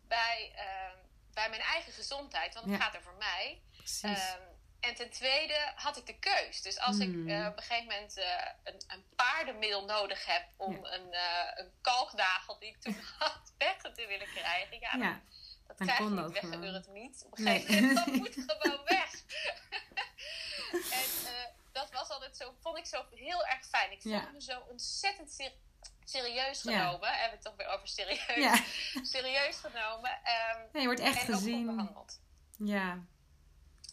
bij, uh, bij mijn eigen gezondheid, want het gaat er voor mij. Um, en ten tweede had ik de keus. Dus als ik uh, op een gegeven moment uh, een, een, paardenmiddel nodig heb om een, uh, een kalknagel die ik toen had weg te willen krijgen, ja, dat krijg je niet weg, gebeurt het niet. Op een gegeven moment, dat moet gewoon weg. en dat was altijd zo, vond ik zo heel erg fijn. Ik voelde me zo ontzettend serieus genomen. Ja. Hebben we het toch weer over serieus, ja. serieus genomen. Um, je wordt echt en gezien. Ook behandeld. Ja.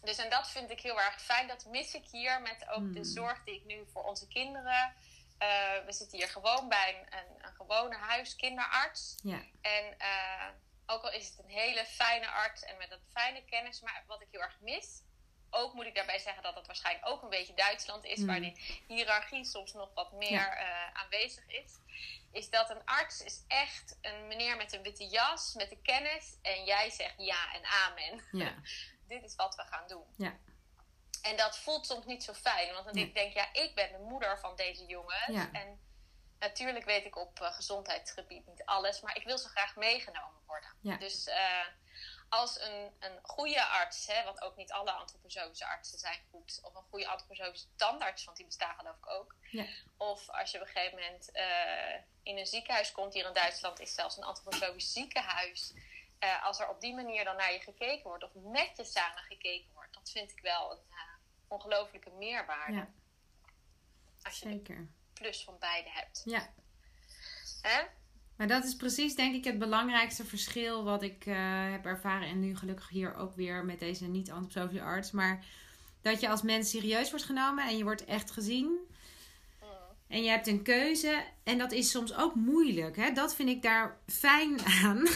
Dus en dat vind ik heel erg fijn. Dat mis ik hier met ook de hmm. zorg die ik nu voor onze kinderen. Uh, we zitten hier gewoon bij een, een, een gewone huiskinderarts. Ja. En uh, ook al is het een hele fijne arts en met een fijne kennis, maar wat ik heel erg mis, ook moet ik daarbij zeggen dat dat waarschijnlijk ook een beetje Duitsland is, waar mm. die hiërarchie soms nog wat meer eh, aanwezig is. Is dat een arts is echt een meneer met een witte jas, met de kennis. En jij zegt ja en amen. Ja. Dit is wat we gaan doen. Ja. En dat voelt soms niet zo fijn. Want dan denk ik, ja, ik ben de moeder van deze jongens. En natuurlijk weet ik op uh, gezondheidsgebied niet alles. Maar ik wil zo graag meegenomen worden. Dus... Uh, als een, een goede arts, hè, want ook niet alle antroposofische artsen zijn goed, of een goede antroposofische tandarts, want die bestaan geloof ik ook. Ja. Of als je op een gegeven moment uh, in een ziekenhuis komt, hier in Duitsland is zelfs een antroposofisch ziekenhuis. Uh, als er op die manier dan naar je gekeken wordt, of met je samen gekeken wordt, dat vind ik wel een uh, ongelofelijke meerwaarde. Ja. Als je Zeker. plus van beide hebt. Ja. Hè? Maar dat is precies, denk ik, het belangrijkste verschil wat ik uh, heb ervaren. En nu gelukkig hier ook weer met deze niet-antroposofische arts. Maar dat je als mens serieus wordt genomen en je wordt echt gezien. Mm. En je hebt een keuze. En dat is soms ook moeilijk. Hè? Dat vind ik daar fijn aan.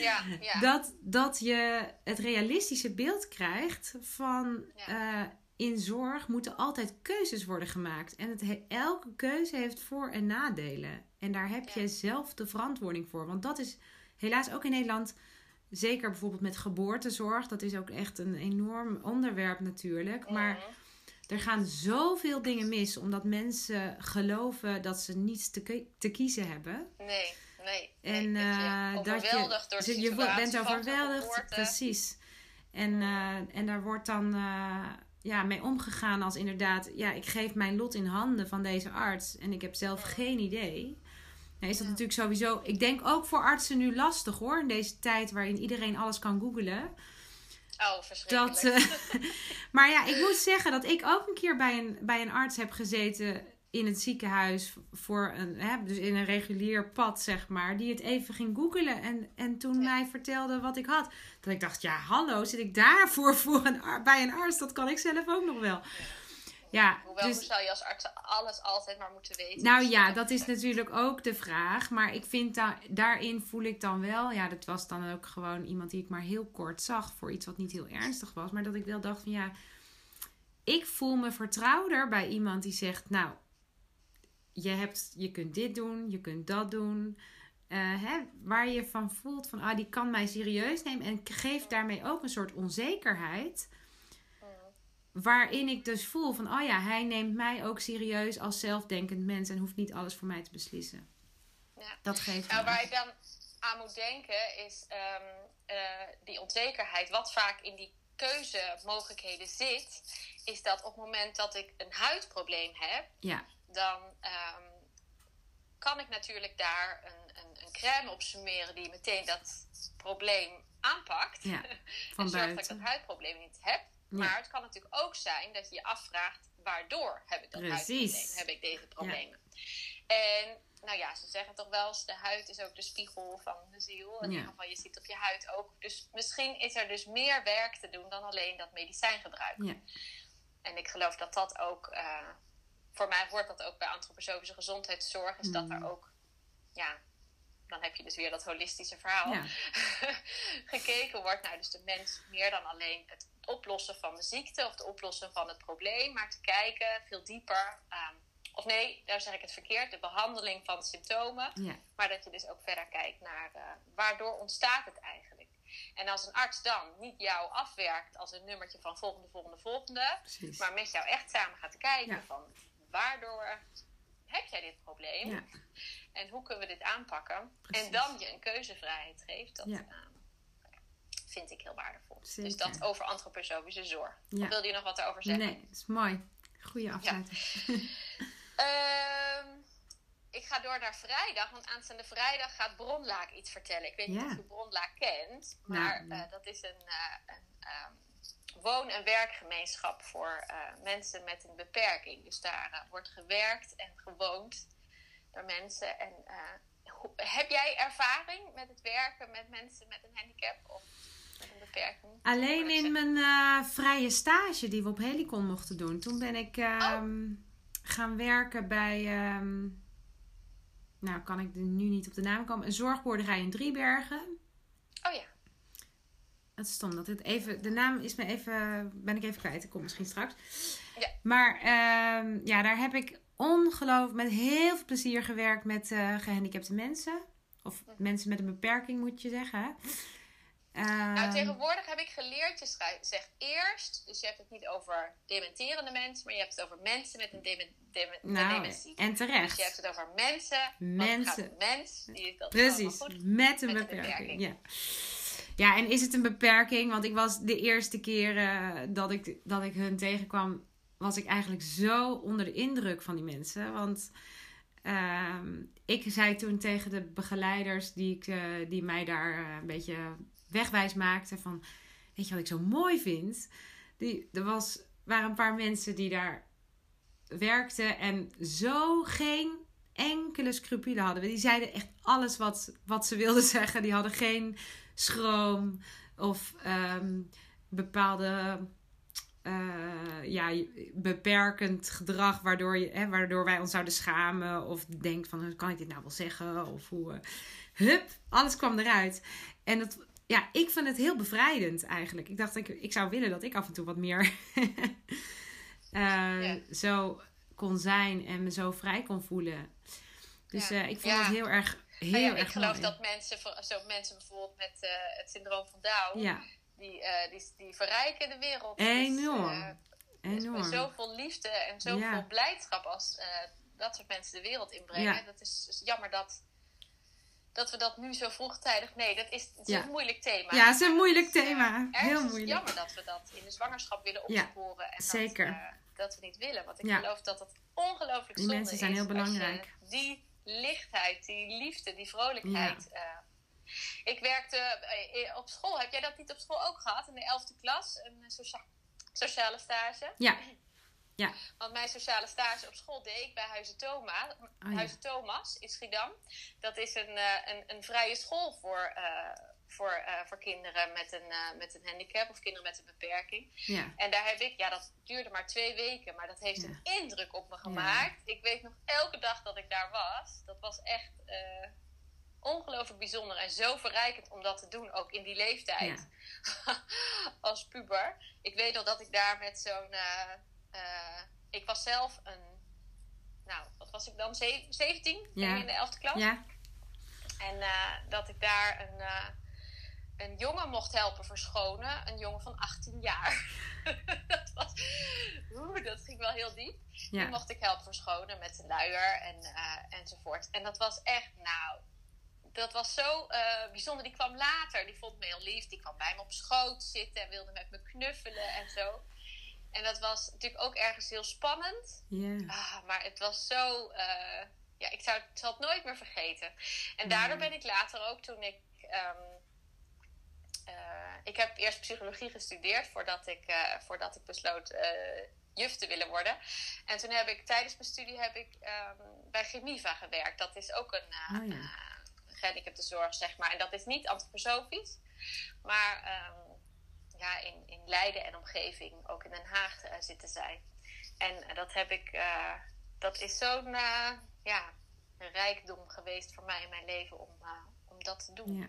Ja, ja. Dat, dat je het realistische beeld krijgt van... Uh, in zorg moeten altijd keuzes worden gemaakt. En het, elke keuze heeft voor- en nadelen. En daar heb je zelf de verantwoording voor. Want dat is helaas ook in Nederland zeker bijvoorbeeld met geboortezorg, dat is ook echt een enorm onderwerp natuurlijk. Maar er gaan zoveel dingen mis omdat mensen geloven dat ze niets te, te kiezen hebben. Nee, nee. En nee, eh, dat je dat je, overweldigd door de je bent overweldigd, precies. En, eh, en daar wordt dan eh, ja, mee omgegaan als inderdaad, ja, ik geef mijn lot in handen van deze arts en ik heb zelf geen idee. Nou is dat Ja. natuurlijk sowieso, ik denk ook voor artsen nu lastig hoor, in deze tijd waarin iedereen alles kan googlen. Oh, verschrikkelijk. Dat, eh, maar ja, ik moet zeggen dat ik ook een keer bij een, bij een arts heb gezeten in het ziekenhuis voor een, hè, dus in een regulier pad, zeg maar, die het even ging googelen en, en toen Ja. mij vertelde wat ik had. Dat ik dacht, ja, hallo, zit ik daarvoor voor een, bij een arts? Dat kan ik zelf ook nog wel. Ja, Hoewel, dus, hoe zou je als arts alles altijd maar moeten weten? nou Dus ja, dat is natuurlijk ook de vraag. Maar ik vind da daarin voel ik dan wel. Ja, dat was dan ook gewoon iemand die ik maar heel kort zag voor iets wat niet heel ernstig was. Maar dat ik wel dacht van ja, ik voel me vertrouwder bij iemand die zegt, nou, je, hebt, je kunt dit doen, je kunt dat doen. Eh, hè, waar je van voelt van, ah, die kan mij serieus nemen. En geeft daarmee ook een soort onzekerheid. Waarin ik dus voel van, oh ja, hij neemt mij ook serieus als zelfdenkend mens en hoeft niet alles voor mij te beslissen. Ja. Dat geeft Nou, waar ik dan aan moet denken is ehm, eh, die onzekerheid. Wat vaak in die keuzemogelijkheden zit, is dat op het moment dat ik een huidprobleem heb, Ja, dan ehm, kan ik natuurlijk daar een, een, een crème op smeren die meteen dat probleem aanpakt. ja, en zorgt dat ik dat huidprobleem niet heb. Ja. Maar het kan natuurlijk ook zijn dat je je afvraagt: waardoor heb ik dat Precies. huidprobleem? Heb ik deze problemen? En nou ja, ze zeggen toch wel eens: de huid is ook de spiegel van de ziel. In ieder geval, je ziet op je huid ook. Dus misschien is er dus meer werk te doen dan alleen dat medicijn gebruiken. Ja. En ik geloof dat dat ook, eh, voor mij hoort dat ook bij antroposofische gezondheidszorg, is dat Mm. er ook, ja, dan heb je dus weer dat holistische verhaal Ja. gekeken wordt naar dus de mens meer dan alleen het oplossen van de ziekte of het oplossen van het probleem, maar te kijken veel dieper. ehm, of nee, daar zeg ik het verkeerd, de behandeling van de symptomen, Ja, maar dat je dus ook verder kijkt naar eh, waardoor ontstaat het eigenlijk. En als een arts dan niet jou afwerkt als een nummertje van volgende, volgende, volgende, precies. maar met jou echt samen gaat kijken Ja. van waardoor heb jij dit probleem Ja, en hoe kunnen we dit aanpakken? Precies. En dan je een keuzevrijheid geeft. Dat Ja. eh, vind ik heel waardevol. Zeker. Dus dat over antroposofische zorg. Ja. Of wilde je nog wat daarover zeggen? nee, dat is mooi. Goeie afsluiting. Ehm, ik ga door naar vrijdag, want aanstaande vrijdag gaat Bronlaak iets vertellen. Ik weet niet of je Bronlaak kent, maar Nou. eh, dat is een, eh, een ehm, woon- en werkgemeenschap voor eh, mensen met een beperking. Dus daar eh, wordt gewerkt en gewoond door mensen. En, eh, hoe- heb jij ervaring met het werken met mensen met een handicap of met een beperking? Alleen in mijn vrije stage die we op Helicon mochten doen. Toen ben ik ehm, Oh. gaan werken bij, ehm, nou kan ik er nu niet op de naam komen, een zorgboerderij in Driebergen. Oh ja. Het is stom dat het even, de naam is me even, ben ik even kwijt. Ik kom misschien straks. Ja. Maar ehm, ja, daar heb ik ongelooflijk met heel veel plezier gewerkt met eh, gehandicapte mensen. Of mensen met een beperking moet je zeggen. hè. Nou, Ehm, tegenwoordig heb ik geleerd, je schrij- zegt eerst, dus je hebt het niet over dementerende mensen, maar je hebt het over mensen met een demen, demen, nou, dementie. en Dus je terecht. hebt het over mensen, Mensen. mens, die dat is Precies, goed. met een Met een beperking. beperking. Ja. Ja, en is het een beperking? Want ik was de eerste keer eh, dat, ik, dat ik hun tegenkwam, was ik eigenlijk zo onder de indruk van die mensen. Want ehm, ik zei toen tegen de begeleiders die, ik, eh, die mij daar eh, een beetje wegwijs maakten van... Weet je wat ik zo mooi vind? Die, er was, waren een paar mensen die daar werkten en zo geen enkele scrupule hadden. Die zeiden echt alles wat, wat ze wilden zeggen. Die hadden geen schroom of ehm, bepaalde eh, ja, beperkend gedrag waardoor, je, hè, waardoor wij ons zouden schamen of denken van kan ik dit nou wel zeggen of hoe eh, hup alles kwam eruit en dat ja ik vind het heel bevrijdend eigenlijk ik dacht ik, ik zou willen dat ik af en toe wat meer eh, Ja. zo kon zijn en me zo vrij kon voelen dus Ja. eh, ik vond Ja. het heel erg Heel Nou ja, erg ik geloof mooi. dat mensen, zo mensen bijvoorbeeld met eh, het syndroom van Down, Ja, die, eh, die, die verrijken de wereld. Enorm. Dus, dus enorm. met zoveel liefde en zoveel Ja. blijdschap als dat soort mensen de wereld inbrengen. Ja. Dat is, is jammer dat, dat we dat nu zo vroegtijdig... Nee, dat is, het is Ja. een moeilijk thema. Ja, het is een moeilijk is, thema. Heel is het moeilijk. jammer dat we dat in de zwangerschap willen Ja, opsporen. en zeker. Dat, dat we niet willen. Want ik Ja. geloof dat het ongelooflijk Die zonde mensen zijn is heel belangrijk. die lichtheid, die liefde, die vrolijkheid... eh, ik werkte eh, op school. Heb jij dat niet op school ook gehad? In de 11e klas? Een eh, socia- sociale stage? Ja. Ja. Want mijn sociale stage op school deed ik bij Huizen Thomas, Oh, ja. Huizen Thomas in Schiedam. Dat is een, eh, een, een vrije school voor, eh, voor, eh, voor kinderen met een, eh, met een handicap of kinderen met een beperking. Ja. En daar heb ik, ja, dat duurde maar twee weken, maar dat heeft Ja. een indruk op me gemaakt. Ik weet nog elke dag dat ik daar was. Dat was echt eh, ongelooflijk bijzonder en zo verrijkend om dat te doen, ook in die leeftijd. Als puber. Ik weet nog dat ik daar met zo'n. ik was zelf een. Nou, wat was ik dan? Ze- 17 Ja. in de 11e klas. Ja. En dat ik daar een, een jongen mocht helpen verschonen. Een jongen van 18 jaar. dat, was, oeh, dat ging wel heel diep. Die mocht ik helpen verschonen met de luier en, eh, enzovoort. En dat was echt, nou, dat was zo eh, bijzonder. Die kwam later, die vond me heel lief. Die kwam bij me op schoot zitten en wilde met me knuffelen en zo. En dat was natuurlijk ook ergens heel spannend. Ja. Ah, maar het was zo. eh, ja, ik, zou, zal het nooit meer vergeten. En daardoor ben ik later ook toen ik. ehm, eh, ik heb eerst psychologie gestudeerd voordat ik, eh, voordat ik besloot eh, juf te willen worden. En toen heb ik tijdens mijn studie heb ik, ehm, bij Gemiva gewerkt. Dat is ook een uh, Oh ja. gehandicaptenzorg, zeg maar. En dat is niet antroposofisch. Maar ehm, ja, in, in Leiden en omgeving, ook in Den Haag eh, zitten zij. En eh, dat heb ik, eh, dat is zo'n eh, ja, een rijkdom geweest voor mij in mijn leven om, eh, om dat te doen. Ja.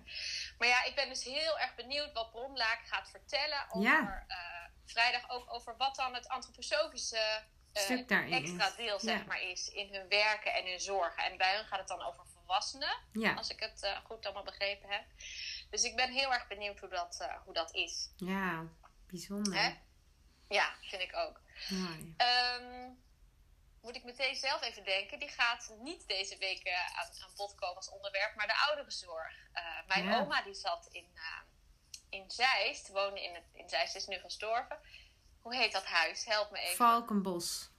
Maar ja, ik ben dus heel erg benieuwd wat Bromlaak gaat vertellen over Ja. eh, vrijdag ook over wat dan het antroposofische daarin extra is. deel zeg Ja. maar is in hun werken en hun zorgen. En bij hun gaat het dan over volwassenen, als ik het eh, goed allemaal begrepen heb. Dus ik ben heel erg benieuwd hoe dat, hoe dat is. Ja. Bijzonder. Hè? Ja, vind ik ook. Mooi. Ehm, moet ik meteen zelf even denken. Die gaat niet deze week eh, aan, aan bod komen als onderwerp, maar de ouderenzorg. Eh, mijn Ja. oma die zat in, eh, in Zeist, woonde in, het, in Zeist, is nu gestorven. Hoe heet dat huis? Help me even. Valkenbos.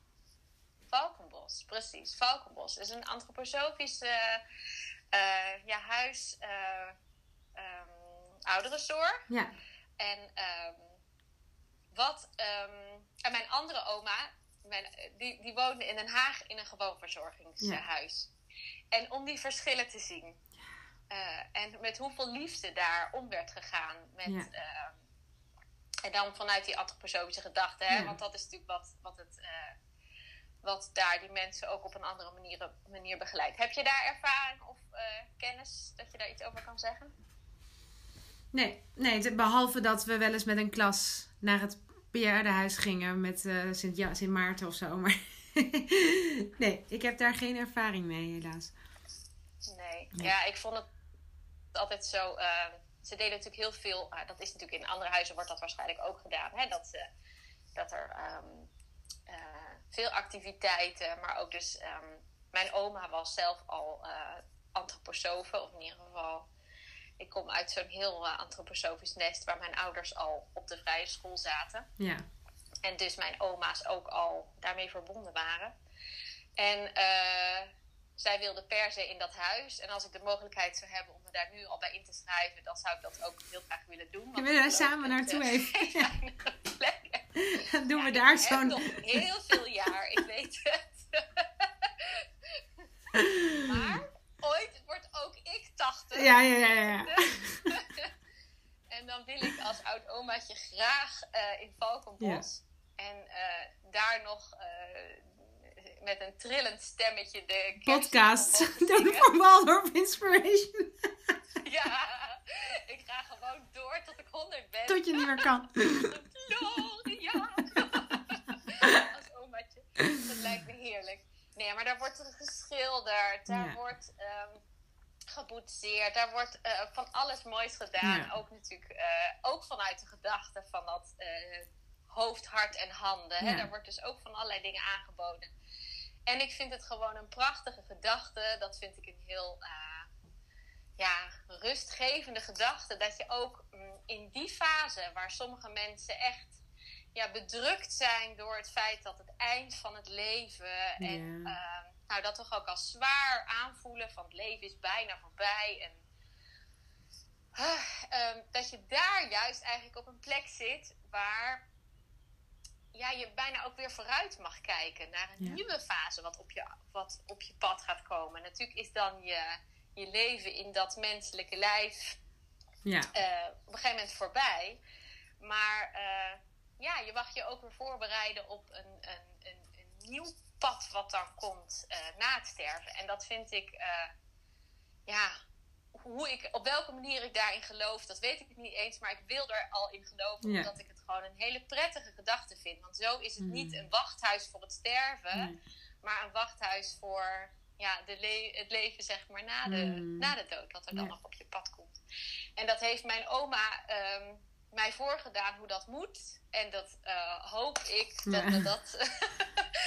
Valkenbos, precies. Valkenbos is een antroposofisch ja, huis, ehm, ouderenzorg. Ja. En ehm, wat. ehm, en mijn andere oma, mijn, die, die woonde in Den Haag in een gewoon verzorgingshuis. En om die verschillen te zien. eh, en met hoeveel liefde daar om werd gegaan. Met, Ja. ehm, en dan vanuit die antroposofische gedachte. Hè? Ja. Want dat is natuurlijk wat, wat, het, eh, wat daar die mensen ook op een andere manier, manier begeleidt. Heb je daar ervaring of eh, kennis dat je daar iets over kan zeggen? Nee, nee, behalve dat we wel eens met een klas naar het bejaardenhuis gingen met eh, Sint, ja, Sint Maarten of zo. Maar nee, ik heb daar geen ervaring mee, helaas. Nee. Nee. Ja, ik vond het altijd zo. eh, ze deden natuurlijk heel veel. ah, dat is natuurlijk in andere huizen wordt dat waarschijnlijk ook gedaan. Hè? Dat, ze dat er ehm, eh, veel activiteiten, maar ook dus. ehm, mijn oma was zelf al eh antroposofe, of in ieder geval. Ik kom uit zo'n heel eh, antroposofisch nest waar mijn ouders al op de vrije school zaten. Ja, En dus mijn oma's ook al daarmee verbonden waren. En eh, zij wilde per se in dat huis. En als ik de mogelijkheid zou hebben om me daar nu al bij in te schrijven, dan zou ik dat ook heel graag willen doen. we willen daar samen naartoe eh, even. Dan doen Ja, we daar zo'n... nog heel veel jaar, ik weet het. maar ooit wordt ook ik 80. Ja, ja, ja, ja. en dan wil ik als oud omaatje graag eh, in Valkenbos. En eh, daar nog eh, met een trillend stemmetje de Podcast doen zingen. voor Waldorf Inspiration. Ja, ik ga gewoon door tot ik 100 ben. Tot je niet meer kan. Gloria! Als omaatje. Dat lijkt me heerlijk. Nee, maar daar wordt er geschilderd. Daar Ja. wordt ehm, geboetseerd. Daar wordt eh, van alles moois gedaan. Ja. Ook natuurlijk eh, ook vanuit de gedachte van dat eh, hoofd, hart en handen. Hè? Daar wordt dus ook van allerlei dingen aangeboden. En ik vind het gewoon een prachtige gedachte. Dat vind ik een heel ja, rustgevende gedachte. Dat je ook mm, in die fase waar sommige mensen echt ja, bedrukt zijn door het feit dat het eind van het leven en Ja. Nou, dat toch ook als zwaar aanvoelen van het leven is bijna voorbij. En ah, ehm, dat je daar juist eigenlijk op een plek zit waar ja, je bijna ook weer vooruit mag kijken naar een Ja. nieuwe fase wat op, je, wat op je pad gaat komen. Natuurlijk is dan je, je leven in dat menselijke lijf Ja. eh, op een gegeven moment voorbij. Maar eh, ja, je mag je ook weer voorbereiden op een, een, een, een nieuw pad wat dan komt eh, na het sterven. En dat vind ik, eh, ja, hoe ik, op welke manier ik daarin geloof, dat weet ik niet eens. Maar ik wil er al in geloven, Ja. omdat ik het gewoon een hele prettige gedachte vind. Want zo is het Mm. niet een wachthuis voor het sterven, maar een wachthuis voor ja, de le- het leven zeg maar na de, Mm. na de dood, wat er dan Ja. nog op je pad komt. En dat heeft mijn oma ehm, mij voorgedaan hoe dat moet. En dat eh, hoop ik dat Ja. me dat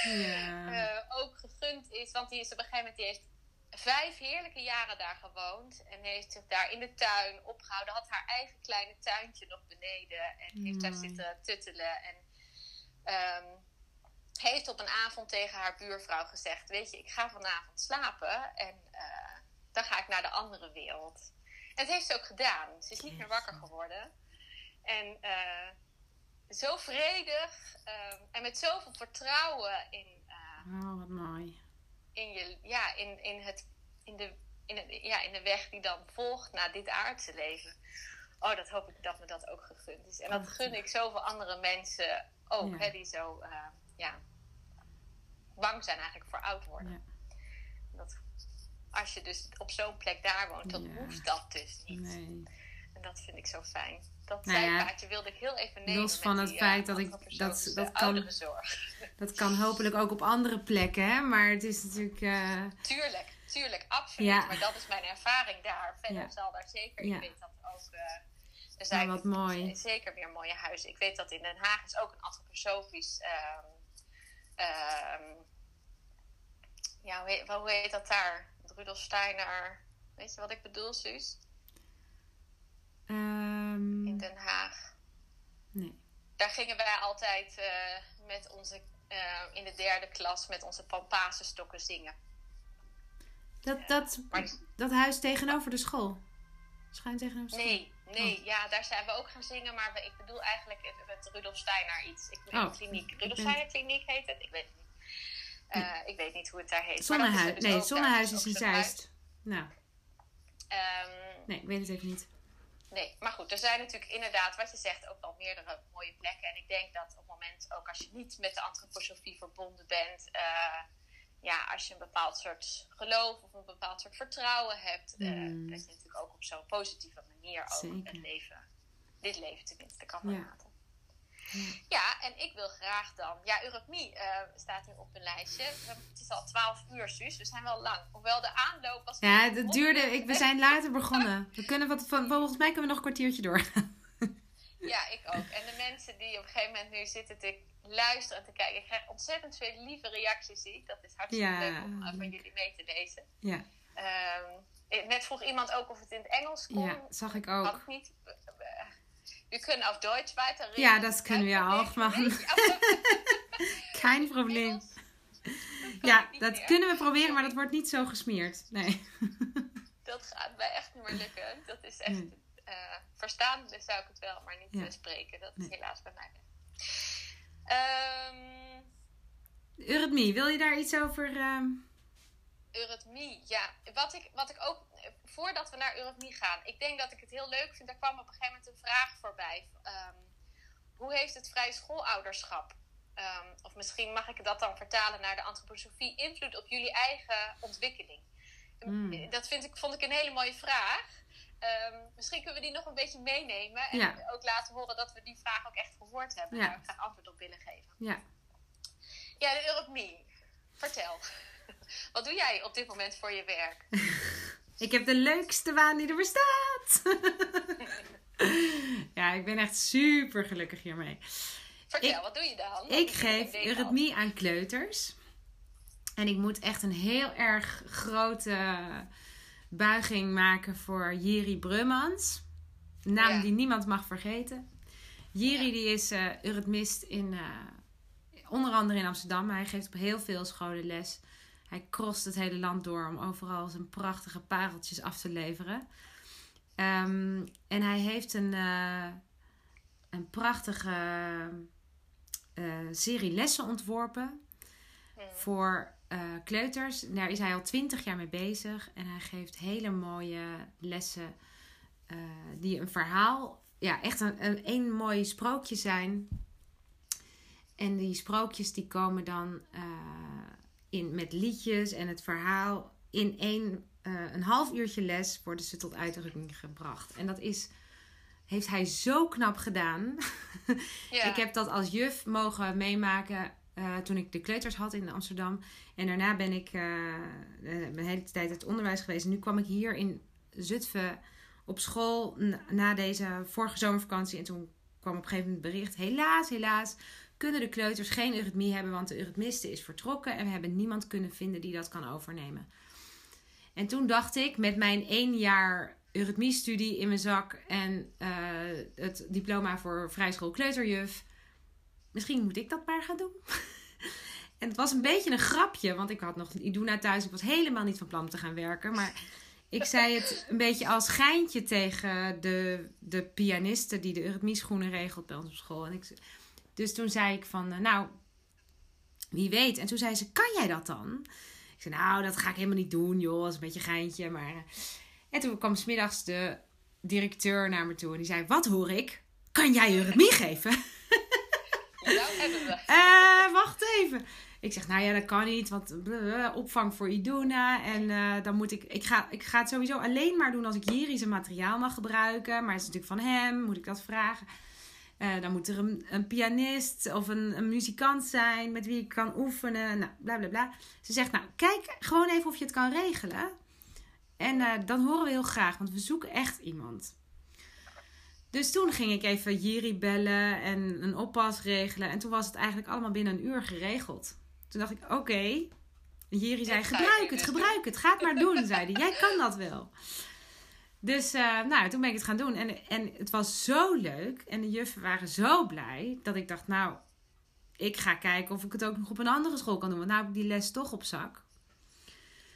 Ja. eh, ook gegund is. Want die is op een gegeven moment, die heeft vijf heerlijke jaren daar gewoond. En heeft zich daar in de tuin opgehouden. Had haar eigen kleine tuintje nog beneden. En heeft daar zitten tuttelen. En ehm, heeft op een avond tegen haar buurvrouw gezegd: Weet je, ik ga vanavond slapen. En eh, dan ga ik naar de andere wereld. En dat heeft ze ook gedaan. Ze is niet meer wakker geworden. En eh, zo vredig ehm, en met zoveel vertrouwen in, eh, Oh, wat mooi. in, je, ja, in, in, het, in, de, in, het, ja, in de weg die dan volgt na dit aardse leven. Oh, dat hoop ik dat me dat ook gegund is. En dat gun ik zoveel andere mensen ook, Ja. hè, die zo eh, ja, bang zijn eigenlijk voor oud worden. Ja. Dat, als je dus op zo'n plek daar woont, dan hoeft dat dus niet. Nee. Dat vind ik zo fijn. Dat Nou ja, zijpaadje wilde ik heel even nemen. los van het die, feit eh, dat ik- dat- dat kan-. Dat kan hopelijk ook op andere plekken, hè? Maar het is natuurlijk. eh, Tuurlijk, tuurlijk, absoluut. Ja. Maar dat is mijn ervaring daar. Verder Ja. zal daar zeker, ik weet dat ook. eh, er zijn wat mooi. zeker meer mooie huizen. Ik weet dat in Den Haag is ook een antroposofisch. ehm, ehm, ja, hoe heet, hoe heet dat daar? Rudolf Steiner. Weet je wat ik bedoel, Suus? ehm, In Den Haag. nee. Daar gingen wij altijd eh, met onze, eh, in de derde klas met onze pampazenstokken zingen. Dat, dat, Maar- dat huis tegenover de school. Schuin tegenover de school. Nee, nee, ja, daar zijn we ook gaan zingen, maar ik bedoel eigenlijk het- met Rudolf Steiner iets. Ik weet Oh, kliniek. Rudolf ben- Steiner kliniek heet het? Ik weet het niet. Eh, Ik weet niet hoe het daar heet. Zonnehuis. dus Nee, Zonnehuis is in. Zeist. Nou, Ehm, nee, ik weet het even niet. Nee, maar goed, er zijn natuurlijk inderdaad, wat je zegt, ook wel meerdere mooie plekken. En ik denk dat op het moment, ook als je niet met de antroposofie verbonden bent, eh, ja, als je een bepaald soort geloof of een bepaald soort vertrouwen hebt, Mm. dat je natuurlijk ook op zo'n positieve manier ook Zeker. het leven, dit leven tenminste, kan Ja. Ja, en ik wil graag dan. Ja, Eurythmie eh, staat nu op mijn lijstje. Het is al 12 uur, Suus. We zijn wel lang. Hoewel de aanloop was. Ja, het duurde. Ik, we zijn later begonnen. We kunnen wat, van, volgens mij kunnen we nog een kwartiertje door. Ja, ik ook. En de mensen die op een gegeven moment nu zitten te luisteren en te kijken. Ik krijg ontzettend veel lieve reacties. Zie. ik. Dat is hartstikke Ja, leuk om eh, van jullie mee te lezen. Ja, Ehm, eh, net vroeg iemand ook of het in het Engels kon. ja, zag ik Had ook. ik niet. We kunnen auf Deutsch weiterreden. Ja, das können wir Kein auch machen. Probleem. Engels, kan Ja, dat kunnen we proberen, maar dat wordt niet zo gesmeerd. Nee. Dat gaat mij echt niet meer lukken. Dat is echt. Eh, verstaan dus zou ik het wel, maar niet Ja. spreken. Dat is Nee. helaas bij mij. Eurythmie, wil je daar iets over? Eurythmie, ja. Wat ik, wat ik ook, voordat we naar Eurythmie gaan, ik denk dat ik het heel leuk vind. Daar kwam op een gegeven moment een vraag voorbij. Ehm, hoe heeft het vrije schoolouderschap, ehm, of misschien mag ik dat dan vertalen naar de antroposofie, invloed op jullie eigen ontwikkeling? Hmm. Dat vind ik, vond ik een hele mooie vraag. Ehm, misschien kunnen we die nog een beetje meenemen en Ja. ook laten horen dat we die vraag ook echt gehoord hebben. Ja. Daar graag antwoord op willen geven. ja. Ja, de Eurythmie. Vertel. Wat doe jij op dit moment voor je werk? Ik heb de leukste baan die er bestaat. ja, ik ben echt super gelukkig hiermee. Vertel, Ik- wat doe je dan? Ik geef eurythmie aan kleuters. En ik moet echt een heel erg grote buiging maken voor Jiri Brummans. Een naam Ja. die niemand mag vergeten. Jiri Ja. die is eurythmist in, eh, onder andere in Amsterdam. Hij geeft op heel veel scholen les. Hij crost het hele land door om overal zijn prachtige pareltjes af te leveren. Ehm, en hij heeft een, eh, een prachtige eh, serie lessen ontworpen Mhm. voor eh, kleuters. Daar is hij al twintig jaar mee bezig. En hij geeft hele mooie lessen die een verhaal, ja, echt een, een, een mooi sprookje zijn. En die sprookjes die komen dan in, met liedjes en het verhaal in één, eh, een half uurtje les worden ze tot uitdrukking gebracht. En dat is, heeft hij zo knap gedaan. Ja. Ik heb dat als juf mogen meemaken eh, toen ik de kleuters had in Amsterdam. En daarna ben ik eh, eh, mijn hele tijd het onderwijs geweest. En nu kwam ik hier in Zutphen op school n- na deze vorige zomervakantie. En toen kwam op een gegeven moment bericht. Helaas, helaas kunnen de kleuters geen eurythmie hebben. Want de eurythmiste is vertrokken. En we hebben niemand kunnen vinden die dat kan overnemen. En toen dacht ik met mijn één jaar eurythmiestudie in mijn zak. En eh, het diploma voor vrijschool kleuterjuf. Misschien moet ik dat maar gaan doen. en het was een beetje een grapje. Want ik had nog Iduna thuis. Ik was helemaal niet van plan om te gaan werken. Maar ik zei het een beetje als geintje tegen de, de pianiste die de eurythmieschoenen regelt bij ons op school. En ik, dus toen zei ik van, eh, nou, wie weet. En toen zei ze, kan jij dat dan? Ik zei, nou, dat ga ik helemaal niet doen, joh. Dat is een beetje geintje. Maar... eh. En toen kwam smiddags de directeur naar me toe. En die zei, wat hoor ik? Kan jij eurythmie geven? Nou hebben we. Eh, wacht even. Ik zeg, nou ja, dat kan niet, want opvang voor Iduna. En dan moet ik, ik ga, ik ga het sowieso alleen maar doen als ik Jiri zijn materiaal mag gebruiken. Maar het is natuurlijk van hem, moet ik dat vragen. Eh, dan moet er een, een pianist of een, een muzikant zijn met wie ik kan oefenen. Nou, bla bla bla. Ze zegt, nou, kijk gewoon even of je het kan regelen. En eh, dan horen we heel graag, want we zoeken echt iemand. Dus toen ging ik even Jiri bellen en een oppas regelen. En toen was het eigenlijk allemaal binnen een uur geregeld. Toen dacht ik, oké. Jiri zei, gebruik het, hè?" gebruik het. Ga het maar doen, zei hij. Jij kan dat wel. Dus eh, nou, toen ben ik het gaan doen. En, en het was zo leuk. En de juffen waren zo blij. Dat ik dacht, nou, ik ga kijken of ik het ook nog op een andere school kan doen. Want nou heb ik die les toch op zak.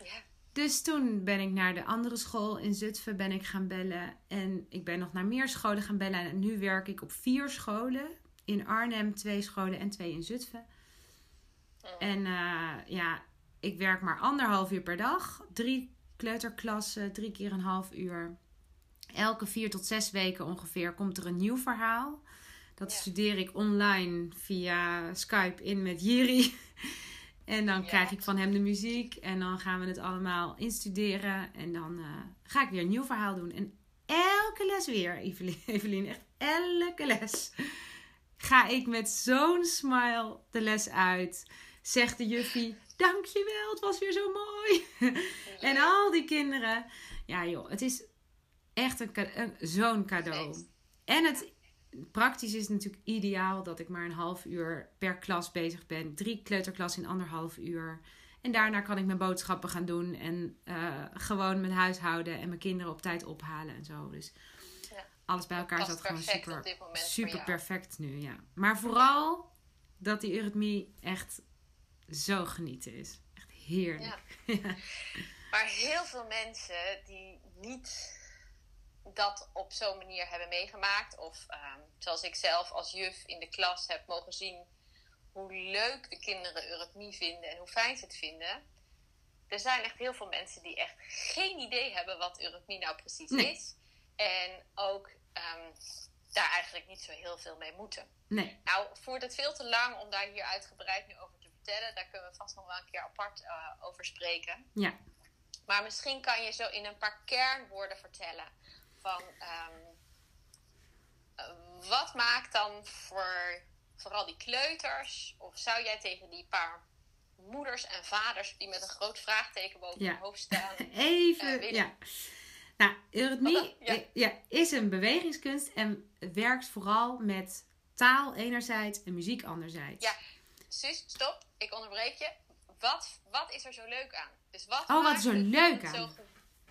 Ja. Dus toen ben ik naar de andere school in Zutphen ben ik gaan bellen. En ik ben nog naar meer scholen gaan bellen. En nu werk ik op vier scholen. In Arnhem twee scholen en twee in Zutphen. En eh, ja, ik werk maar anderhalf uur per dag. Drie kleuterklassen, drie keer een half uur. Elke vier tot zes weken ongeveer komt er een nieuw verhaal. Dat Ja. studeer ik online via Skype in met Jiri. En dan Ja. krijg ik van hem de muziek. En dan gaan we het allemaal instuderen. En dan eh, ga ik weer een nieuw verhaal doen. En elke les weer, Evelien, Evelien echt elke les. Ga ik met zo'n smile de les uit. Zegt de juffie, dankjewel, het was weer zo mooi. en al die kinderen. Ja joh, het is echt een, een- zo'n cadeau. En het praktisch is het natuurlijk ideaal dat ik maar een half uur per klas bezig ben. Drie kleuterklassen in anderhalf uur. En daarna kan ik mijn boodschappen gaan doen. En eh, gewoon mijn huishouden en mijn kinderen op tijd ophalen en zo. Dus Ja. alles bij elkaar dat gewoon super, super perfect nu. Ja. Maar vooral dat die eurythmie echt zo genieten is. Echt heerlijk. Ja. Maar heel veel mensen die niet dat op zo'n manier hebben meegemaakt, of ehm, zoals ik zelf als juf in de klas heb mogen zien hoe leuk de kinderen eurythmie vinden en hoe fijn ze het vinden. Er zijn echt heel veel mensen die echt geen idee hebben wat eurythmie nou precies Nee. is. En ook ehm, daar eigenlijk niet zo heel veel mee moeten. Nee, Nou, voert het veel te lang om daar hier uitgebreid nu over te vertellen. Daar kunnen we vast nog wel een keer apart eh, over spreken. ja. Maar misschien kan je zo in een paar kernwoorden vertellen van ehm, eh, wat maakt dan voor vooral die kleuters, of zou jij tegen die paar moeders en vaders die met een groot vraagteken boven Ja. hun hoofd staan. Even, Eh, ja. Nou, eurythmie? Ja. eh, ja, is een bewegingskunst en werkt vooral met taal enerzijds en muziek anderzijds. Ja. Suus, stop. Ik onderbreek je. Wat, wat is er zo leuk aan? Dus wat Oh, wat is er leuk aan?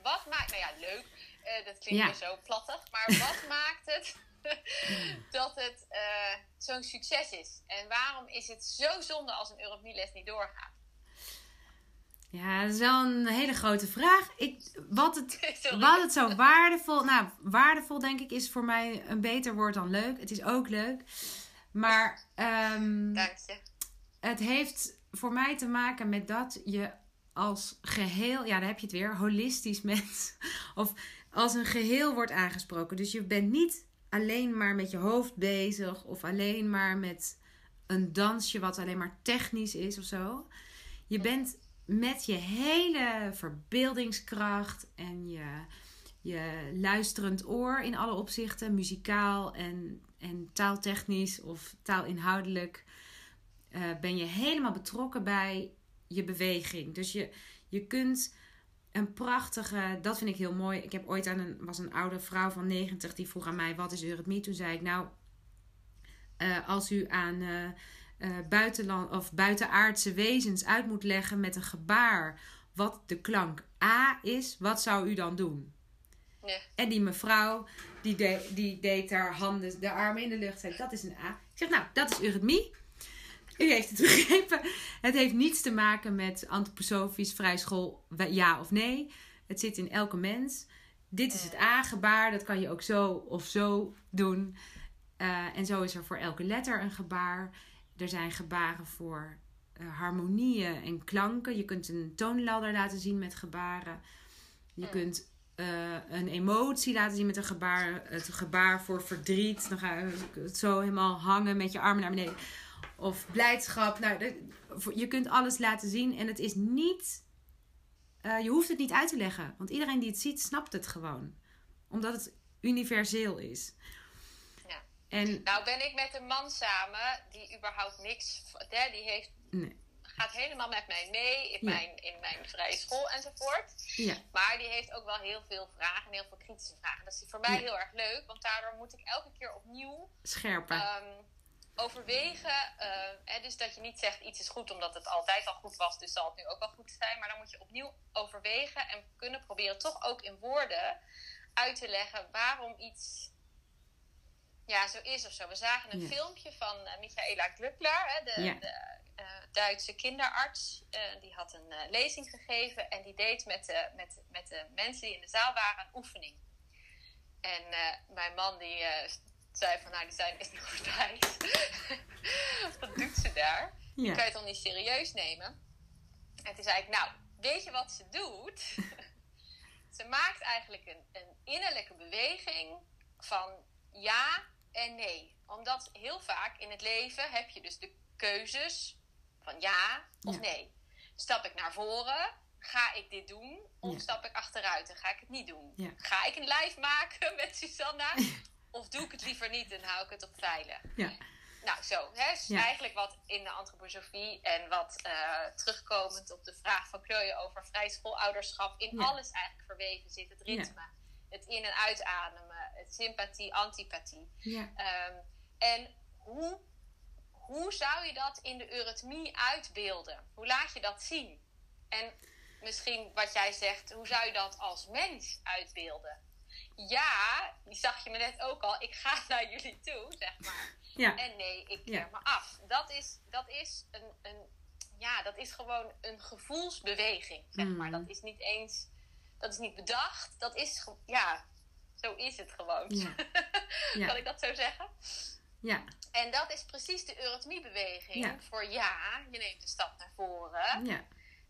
Wat maakt... Nou ja, leuk. Eh, dat klinkt Ja. weer zo plattig. Maar wat maakt het dat het eh, zo'n succes is? En waarom is het zo zonde als een eurythmieles niet doorgaat? Ja, dat is wel een hele grote vraag. Ik, wat, het, Sorry. wat het zo waardevol... Nou, waardevol denk ik is voor mij een beter woord dan leuk. Het is ook leuk. Maar ehm, Dank je. Het heeft voor mij te maken met dat je als geheel... Ja, daar heb je het weer. Holistisch mens. Of als een geheel wordt aangesproken. Dus je bent niet alleen maar met je hoofd bezig. Of alleen maar met een dansje wat alleen maar technisch is of zo. Je bent met je hele verbeeldingskracht en je, je luisterend oor in alle opzichten, muzikaal en, en taaltechnisch of taalinhoudelijk, eh, ben je helemaal betrokken bij je beweging. Dus je, je kunt een prachtige, dat vind ik heel mooi. Ik heb ooit aan een, was een oude vrouw van 90 die vroeg aan mij: wat is eurythmie? Toen zei ik: Nou, eh, als u aan eh, buitenland of buitenaardse wezens uit moet leggen met een gebaar wat de klank A is, wat zou u dan doen? En die mevrouw, die, de, die deed haar handen, de armen in de lucht. Zei, dat is een A. Ik zeg, nou, dat is eurythmie. U heeft het begrepen. Het heeft niets te maken met antroposofisch, vrijschool, ja of nee. Het zit in elke mens. Dit is het A-gebaar. Dat kan je ook zo of zo doen. Eh, en zo is er voor elke letter een gebaar. Er zijn gebaren voor eh, harmonieën en klanken. Je kunt een toonladder laten zien met gebaren. Je kunt eh, een emotie laten zien met een gebaar. Het gebaar voor verdriet. Dan ga je het zo helemaal hangen met je armen naar beneden. Of blijdschap. Nou, je kunt alles laten zien. En het is niet... eh, je hoeft het niet uit te leggen. Want iedereen die het ziet, snapt het gewoon. Omdat het universeel is. Ja. En Nou ben ik met een man samen die überhaupt niks... Hè, die heeft, nee. gaat helemaal met mij mee in, Ja. mijn, in mijn vrije school enzovoort. Ja, Maar die heeft ook wel heel veel vragen en heel veel kritische vragen. Dat is voor mij Ja. heel erg leuk, want daardoor moet ik elke keer opnieuw scherper. ehm, overwegen. eh, hè, dus dat je niet zegt iets is goed omdat het altijd al goed was, dus zal het nu ook wel goed zijn. Maar dan moet je opnieuw overwegen en kunnen proberen toch ook in woorden uit te leggen waarom iets ja, zo is of zo. We zagen een Ja. filmpje van eh, Michaela Glückler, hè, de, Ja. de eh, Duitse kinderarts. Die had een lezing gegeven en die deed met de, met, met de mensen die in de zaal waren een oefening. En mijn man die zei van, nou die zijn is niet goed wijs. wat doet ze daar? Ja. kan je het toch niet serieus nemen? En toen zei ik, nou, weet je wat ze doet? ze maakt eigenlijk een, een innerlijke beweging van ja en nee. Omdat heel vaak in het leven heb je dus de keuzes van ja of Ja. nee. Stap ik naar voren, ga ik dit doen? Of Ja. stap ik achteruit en ga ik het niet doen? Ja. Ga ik een live maken met Susanna? of doe ik het liever niet en hou ik het op veilig? ja. Nou, zo. Hè? Dus Ja. eigenlijk wat in de antroposofie en wat eh, terugkomend op de vraag van Chloe over vrij schoolouderschap in Ja. alles eigenlijk verweven zit. Het ritme, het in- en uitademen, het sympathie, antipathie. ja. Ehm, en hoe, hoe zou je dat in de eurythmie uitbeelden? Hoe laat je dat zien? En misschien wat jij zegt, hoe zou je dat als mens uitbeelden? Ja, die zag je me net ook al. Ik ga naar jullie toe, zeg maar. ja. En nee, ik keer Ja. me af. Dat is, dat is een, een, ja, dat is gewoon een gevoelsbeweging, zeg maar. Mm. Dat is niet eens, dat is niet bedacht. Dat is, ja, zo is het gewoon. Ja. Kan ik dat zo zeggen? ja. En dat is precies de eurythmiebeweging voor ja, je neemt de stap naar voren. ja.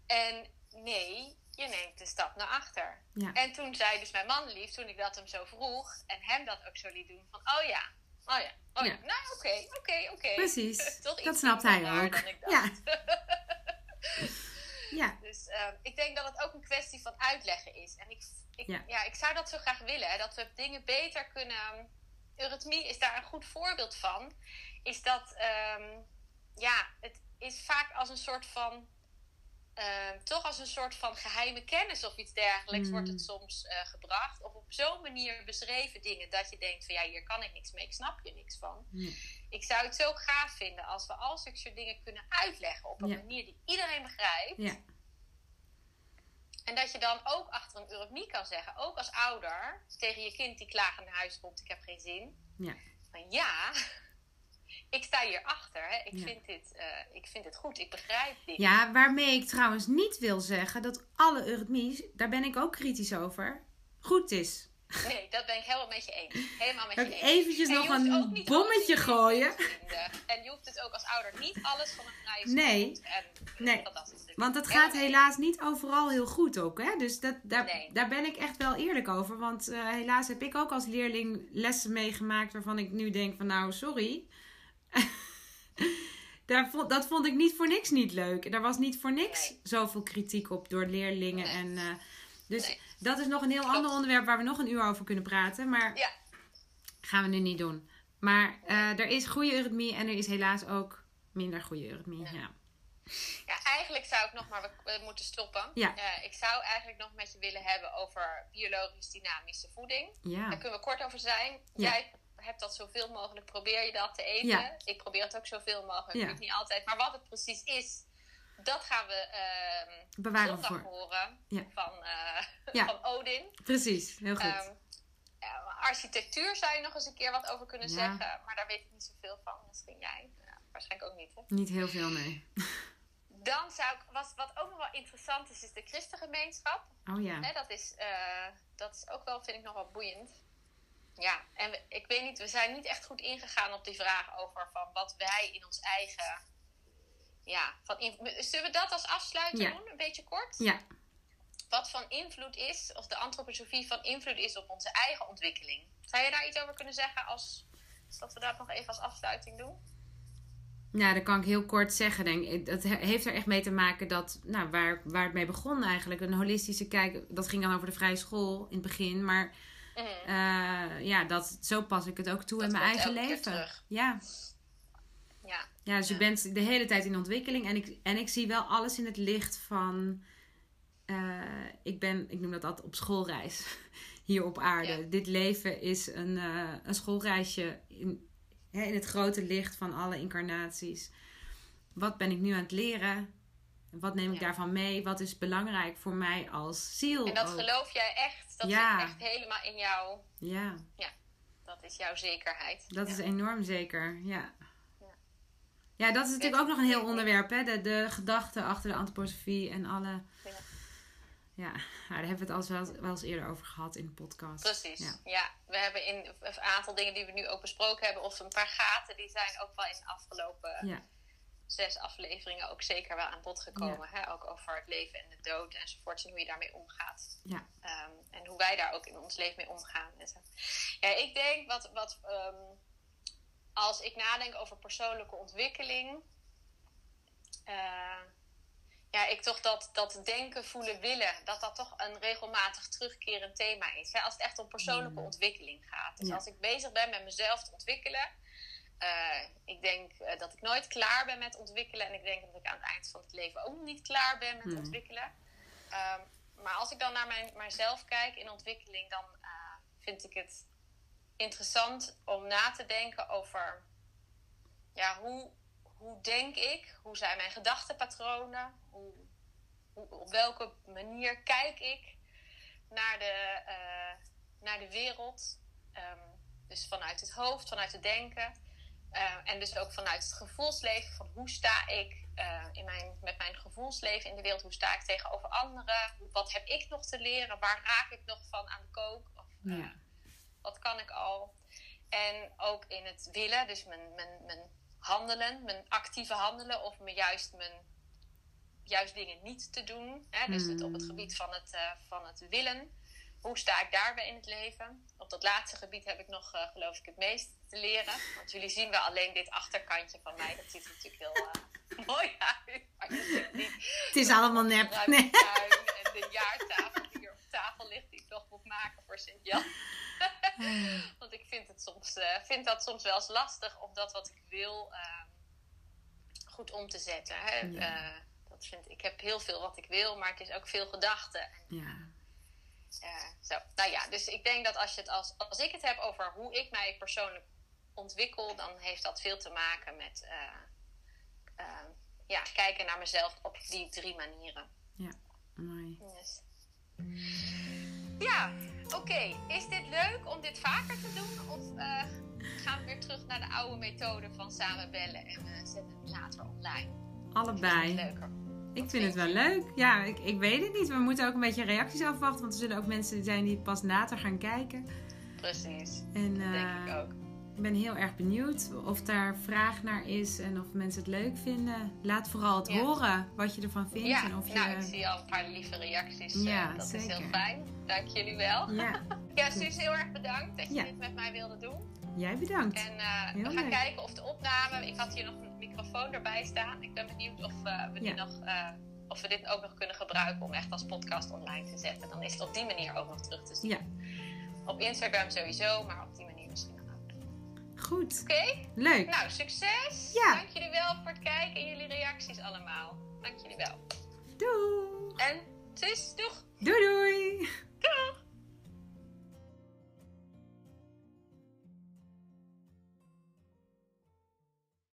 En nee, je neemt de stap naar achter. Ja. En toen zei dus mijn man lief, toen ik dat hem zo vroeg en hem dat ook zo liet doen, van oh ja, oh ja, oh ja. Ja. Nou oké, oké, oké. Precies. Dat snapt hij ook. dan ik dacht. Ja. Ja. Dus ehm, ik denk dat het ook een kwestie van uitleggen is. En ik, ik, Ja. ja. ik zou dat zo graag willen. Hè, dat we dingen beter kunnen... Eurythmie is daar een goed voorbeeld van. Is dat... ehm, ja, het is vaak als een soort van ehm, toch als een soort van geheime kennis of iets dergelijks Mm. wordt het soms eh, gebracht. Of op zo'n manier beschreven dingen dat je denkt van ja, hier kan ik niks mee, ik snap je niks van. Ja. Ik zou het zo gaaf vinden als we al zulke soort dingen kunnen uitleggen op een Ja. manier die iedereen begrijpt. Ja. En dat je dan ook achter een eurythmie kan zeggen, ook als ouder, tegen je kind die klagend naar huis komt, ik heb geen zin. Ja. Van ja, ik sta hier achter. Hè. Ik, Ja. vind dit, eh, ik vind dit goed, ik begrijp dit. Ja, waarmee ik trouwens niet wil zeggen dat alle eurythmies, daar ben ik ook kritisch over, goed is. Nee, dat ben ik helemaal met je eens. Helemaal met je eens. eventjes En je nog een bommetje gooien? En je hoeft het ook als ouder niet alles van een vrije Nee. goed en Nee. Want het Helemaal gaat mee. helaas niet overal heel goed ook. Hè? Dus dat, daar, Nee. daar ben ik echt wel eerlijk over. Want eh, helaas heb ik ook als leerling lessen meegemaakt waarvan ik nu denk van nou sorry. Daar vond, dat vond ik niet voor niks niet leuk. Daar was niet voor niks Nee. zoveel kritiek op door leerlingen. Nee. En, eh, dus Nee. dat is nog een heel Klopt. ander onderwerp waar we nog een uur over kunnen praten. Maar Ja. gaan we nu niet doen. Maar eh, er is goede eurythmie en er is helaas ook minder goede eurythmie. Ja. Ja. Ja, eigenlijk zou ik nog maar, moeten stoppen. Ja. Eh, ik zou eigenlijk nog met je willen hebben over biologisch dynamische voeding. Ja. Daar kunnen we kort over zijn. Jij hebt dat zoveel mogelijk, probeer je dat te eten. Ja. Ik probeer het ook zoveel mogelijk, Ja. niet altijd. Maar wat het precies is, dat gaan we ehm Bewaren zondag voor. horen Ja. van, eh, van Odin. Precies, heel goed. Ehm, architectuur zou je nog eens een keer wat over kunnen zeggen. Maar daar weet ik niet zoveel van. Misschien jij. Waarschijnlijk ook niet. Hè? Niet heel veel, nee. Dan zou ik, wat, wat ook nog wel interessant is, is de christengemeenschap. Oh ja. Dat, is, eh, dat is ook wel, vind ik, nog wel boeiend. Ja, en ik weet niet, we zijn niet echt goed ingegaan op die vraag over van wat wij in ons eigen. Ja, van zullen we dat als afsluiter Ja. doen? Een beetje kort? Ja. Wat van invloed is, of de antroposofie van invloed is op onze eigen ontwikkeling. Zou je daar iets over kunnen zeggen als dat we dat nog even als afsluiting doen? Nou, dat kan ik heel kort zeggen, denk ik. Dat he- heeft er echt mee te maken dat, nou, waar, waar het mee begon eigenlijk. Een holistische kijk, dat ging dan over de vrije school in het begin. Maar Mhm. eh, ja, dat, zo pas ik het ook toe Dat in mijn eigen leven. Ja. Ja, ja, dus je bent de hele tijd in ontwikkeling. En ik, en ik zie wel alles in het licht van... eh, ik ben, ik noem dat altijd op schoolreis hier op aarde. Ja. Dit leven is een, eh, een schoolreisje in, hè, in het grote licht van alle incarnaties. Wat ben ik nu aan het leren? Wat neem ik Ja. daarvan mee? Wat is belangrijk voor mij als ziel? en dat ook? geloof jij echt? Dat Ja. zit echt helemaal in jou. Ja, Dat is jouw zekerheid. dat Ja. is enorm zeker. Ja. Ja. Ja, dat is natuurlijk ook nog een heel Ja. onderwerp, hè? De, de gedachten achter de antroposofie en alle. Ja. Ja, nou, daar hebben we het al eens wel, wel eens eerder over gehad in de podcast. Precies. Ja. Ja. we hebben in een aantal dingen die we nu ook besproken hebben, of een paar gaten, die zijn ook wel in de afgelopen Ja, zes afleveringen ook zeker wel aan bod gekomen. Hè? Ook over het leven en de dood enzovoort. En hoe je daarmee omgaat. Ja. Ehm, en hoe wij daar ook in ons leven mee omgaan. En zo. Ja, ik denk wat, wat ehm, als ik nadenk over persoonlijke ontwikkeling. eh, ja, ik toch dat, dat denken, voelen, willen, dat dat toch een regelmatig terugkerend thema is. Hè? Als het echt om persoonlijke Mm. ontwikkeling gaat. Dus Ja. als ik bezig ben met mezelf te ontwikkelen. Eh, ik denk eh, dat ik nooit klaar ben met ontwikkelen. En ik denk dat ik aan het eind van het leven ook niet klaar ben met Mm. ontwikkelen. Ehm, maar als ik dan naar mijn, mijzelf kijk in ontwikkeling, dan eh, vind ik het interessant om na te denken over ja, hoe, hoe denk ik, hoe zijn mijn gedachtenpatronen, hoe, hoe, op welke manier kijk ik naar de, naar de wereld. Ehm, dus vanuit het hoofd, vanuit het denken. Eh, en dus ook vanuit het gevoelsleven. Van hoe sta ik eh, in mijn, met mijn gevoelsleven in de wereld? Hoe sta ik tegenover anderen? Wat heb ik nog te leren? Waar raak ik nog van aan de kook? Of, eh, ja, wat kan ik al? En ook in het willen, dus mijn, mijn, mijn handelen, mijn actieve handelen, of me juist, mijn, juist dingen niet te doen. Hè? Dus het, op het Hmm. gebied van het, van het willen. Hoe sta ik daarbij in het leven? Op dat laatste gebied heb ik nog, eh, geloof ik, het meest te leren. Want jullie zien wel alleen dit achterkantje van mij. Dat ziet er natuurlijk heel eh, mooi uit. Maar niet het is allemaal nep. Nee. en de jaartafel die hier op tafel ligt, die ik nog moet maken voor Sint-Jan. Want ik vind, het soms, eh, vind dat soms wel eens lastig om dat wat ik wil ehm, goed om te zetten. Hè? Ja. Dat vind, ik heb heel veel wat ik wil, maar het is ook veel gedachten. Ja. Uh, zo. Nou ja, dus ik denk dat als, je het als, als ik het heb over hoe ik mij persoonlijk ontwikkel, dan heeft dat veel te maken met uh, ja, kijken naar mezelf op die drie manieren. Ja, mooi. Yes. Ja, oké. Is dit leuk om dit vaker te doen? Of uh, gaan we weer terug naar de oude methode van samen bellen en we zetten hem later online? Allebei. leuker? Ik vind het wel leuk. Ja, ik, ik weet het niet. We moeten ook een beetje reacties afwachten. Want er zullen ook mensen zijn die pas later gaan kijken. Precies. En, uh, dat denk ik ook. Ik ben heel erg benieuwd of daar vraag naar is en of mensen het leuk vinden. Laat vooral het Ja. horen wat je ervan vindt. Ja, en of je... nou, ik zie al een paar lieve reacties. eh, Ja, dat is heel fijn. Dank jullie wel. Ja, Ja, Suus, heel erg bedankt dat je Ja. dit met mij wilde doen. jij bedankt. En eh, we gaan leuk. kijken of de opname... Ik had hier nog microfoon erbij staan. Ik ben benieuwd of, eh, we, Ja. nog, eh, of we dit ook nog kunnen gebruiken... om echt als podcast online te zetten. Dan is het op die manier ook nog terug te zien. Ja, Op Instagram sowieso, maar op die manier misschien nog ook. goed. Oké? Leuk. Nou, succes! Ja. Dank jullie wel voor het kijken en jullie reacties allemaal. Dank jullie wel. Doei. En Suus, doeg! Doei doei. Doeg!